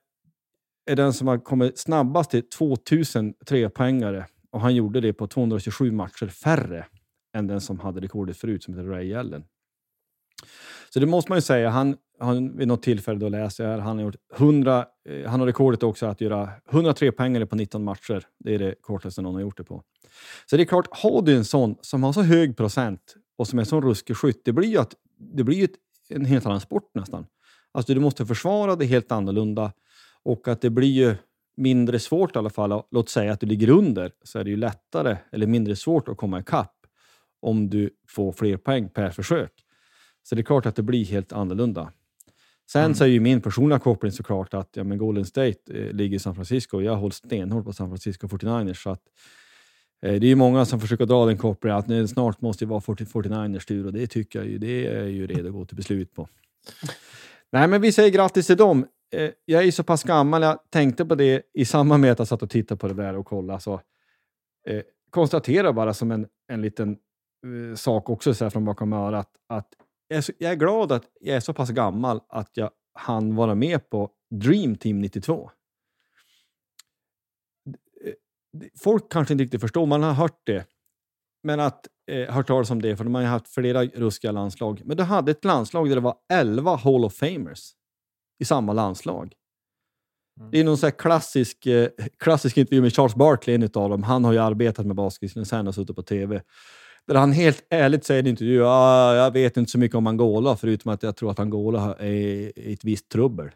är den som har kommit snabbast till 2000 trepoängare och han gjorde det på 227 matcher färre än den som hade rekordet förut, som heter Ray Allen. Så det måste man ju säga. Han, han vid något tillfälle då läser jag han har gjort 100, eh, han har rekordet också att göra 103 poängare på 19 matcher. Det är det kortaste någon har gjort det på. Så det är klart, har du en sån som har så hög procent och som är sån ruskig skytt, det blir ju, att, det blir ju ett, en helt annan sport nästan. Alltså du måste försvara det helt annorlunda och att det blir ju mindre svårt i alla fall. Låt säga att du ligger under så är det ju lättare eller mindre svårt att komma ikapp om du får fler poäng per försök. Så det är klart att det blir helt annorlunda. Sen mm. så är ju min personliga koppling såklart att ja, men Golden State eh, ligger i San Francisco och jag håller stenhårt på San Francisco 49ers. Så att, eh, det är ju många som försöker dra den kopplingen att nu, snart måste det vara 49ers tur och det tycker jag ju, det är ju redo att gå till beslut på. Nej, men vi säger grattis till dem. Eh, jag är så pass gammal, jag tänkte på det i samband med att jag satt och tittade på det där och kollade. Så, eh, konstatera bara som en, en liten eh, sak också så här från bakom örat att jag är, så, jag är glad att jag är så pass gammal att jag hann vara med på Dream Team 92. Folk kanske inte riktigt förstår, man har hört det. Men att eh, hört talas om det, för de har ju haft flera ruskiga landslag. Men det hade ett landslag där det var 11 Hall of Famers i samma landslag. Mm. Det är någon så klassisk, eh, klassisk intervju med Charles Barkley, en av dem. Han har ju arbetat med basket sen och suttit på TV. Där han helt ärligt säger i en intervju, ah, jag vet inte så mycket om Angola, förutom att jag tror att Angola är i ett visst trubbel.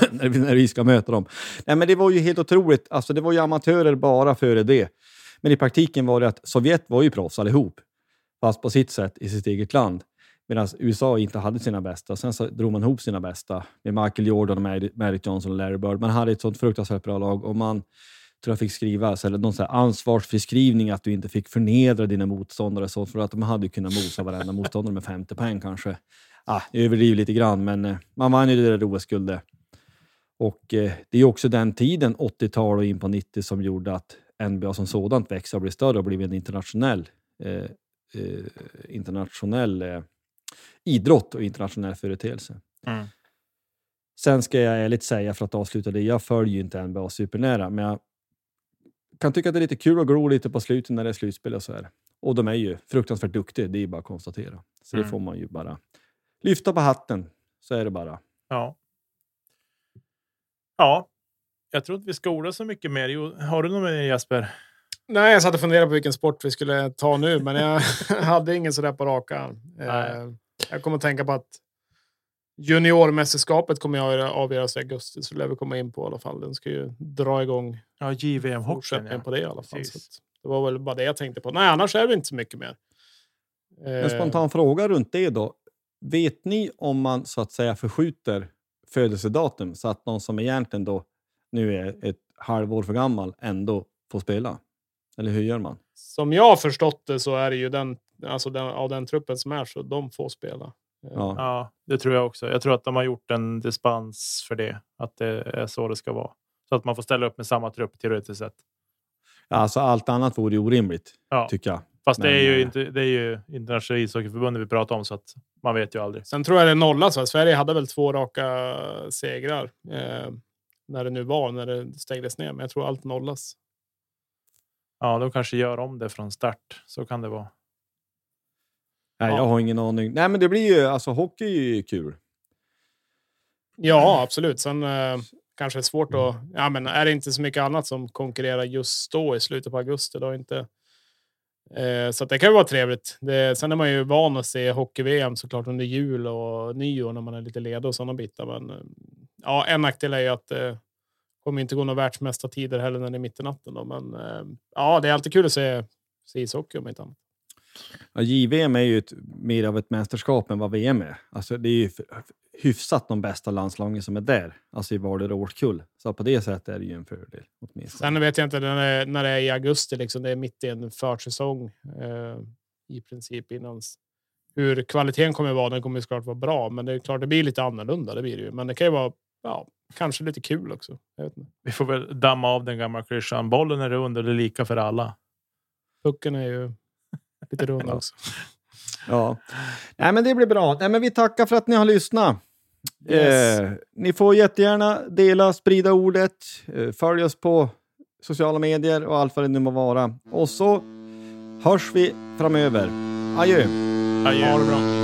när, vi, när vi ska möta dem. Nej, men det var ju helt otroligt. Alltså, det var ju amatörer bara före det. Men i praktiken var det att Sovjet var ju proffs allihop, fast på sitt sätt i sitt eget land. Medan USA inte hade sina bästa. Sen så drog man ihop sina bästa med Michael Jordan, Magic Johnson och Larry Bird. Man hade ett sånt fruktansvärt bra lag och man tror jag fick skriva eller någon så här ansvarsfriskrivning att du inte fick förnedra dina motståndare. Så för att de hade kunnat mosa varenda motståndare med 50 poäng kanske. Ah, jag överdriver lite grann, men eh, man vann ju det där OS-guldet. Och eh, det är också den tiden, 80-tal och in på 90, som gjorde att NBA som sådant växte och blev större och blev en internationell, eh, eh, internationell eh, idrott och internationell företeelse. Mm. Sen ska jag ärligt säga, för att avsluta det, jag följer ju inte NBA supernära, men jag kan tycka att det är lite kul att glo lite på slutet när det är slutspel och så här. Och de är ju fruktansvärt duktiga, det är bara att konstatera. Så mm. det får man ju bara lyfta på hatten. Så är det bara. Ja. Ja, jag tror inte vi ska orda så mycket mer. Jo, har du något mer Jesper? Nej, jag satt och funderade på vilken sport vi skulle ta nu, men jag hade ingen sådär på raka. Eh, jag kommer att tänka på att Juniormästerskapet kommer jag avgöras i augusti, så det lär vi komma in på i alla fall. Den ska ju dra igång. Ja, JVM hockeyn ja. på det i alla fall. det var väl bara det jag tänkte på. Nej, annars är det inte så mycket mer. En spontan fråga runt det då. Vet ni om man så att säga förskjuter födelsedatum så att någon som egentligen då nu är ett halvår för gammal ändå få spela? Eller hur gör man? Som jag har förstått det så är det ju den, alltså den, av den truppen som är så de får spela. Ja. Ja, det tror jag också. Jag tror att de har gjort en dispens för det. Att det är så det ska vara. Så att man får ställa upp med samma trupp teoretiskt sett. Alltså allt annat vore ju orimligt, Ja. tycker jag. Fast det Men, är ju eh, inte. Det är ju internationella ishockeyförbundet vi pratar om så att man vet ju aldrig. Sen tror jag det nollas. va? Sverige hade väl två raka segrar eh, när det nu var, när det stängdes ner. Men jag tror allt nollas. Ja, de kanske gör om det från start. Så kan det vara. Nej, Ja. jag har ingen aning. Nej, men det blir ju, alltså hockey är ju kul. Ja, absolut. Sen eh, kanske det är svårt att... Ja, men är det inte så mycket annat som konkurrerar just då i slutet på augusti? Då inte, eh, så det kan ju vara trevligt. Det, sen är man ju van att se hockey-VM såklart under jul och nyår när man är lite ledig och sådana bitar. Men eh, ja, en nackdel är ju att det kommer inte gå några världsmästartider heller när det är mitt i natten. Då. Men eh, ja, det är alltid kul att se, se ishockey om inte annat. Ja, JVM är ju ett, mer av ett mästerskap än vad VM är. Alltså, det är ju hyfsat de bästa landslagen som är där, alltså i vardera årskull. Så på det sättet är det ju en fördel. Åtminstone. Sen vet jag inte när det, är- när det är i augusti, liksom, det är mitt i en försäsong eh, i princip innan. Hur kvaliteten kommer att vara, den kommer ju såklart vara bra, men det är klart det blir lite annorlunda. Det blir det ju, men det kan ju vara ja, kanske lite kul också. Jag vet inte. Vi får väl damma av den gamla klyschan. Bollen är rund och det är lika för alla. Pucken är ju lite rund också. Ja. Nej, men det blir bra. Nej, men vi tackar för att ni har lyssnat. Yes. Eh, ni får jättegärna dela, sprida ordet, eh, följ oss på sociala medier och allt vad det nu må vara. Och så hörs vi framöver. Adjö! Adjö. Ha det bra.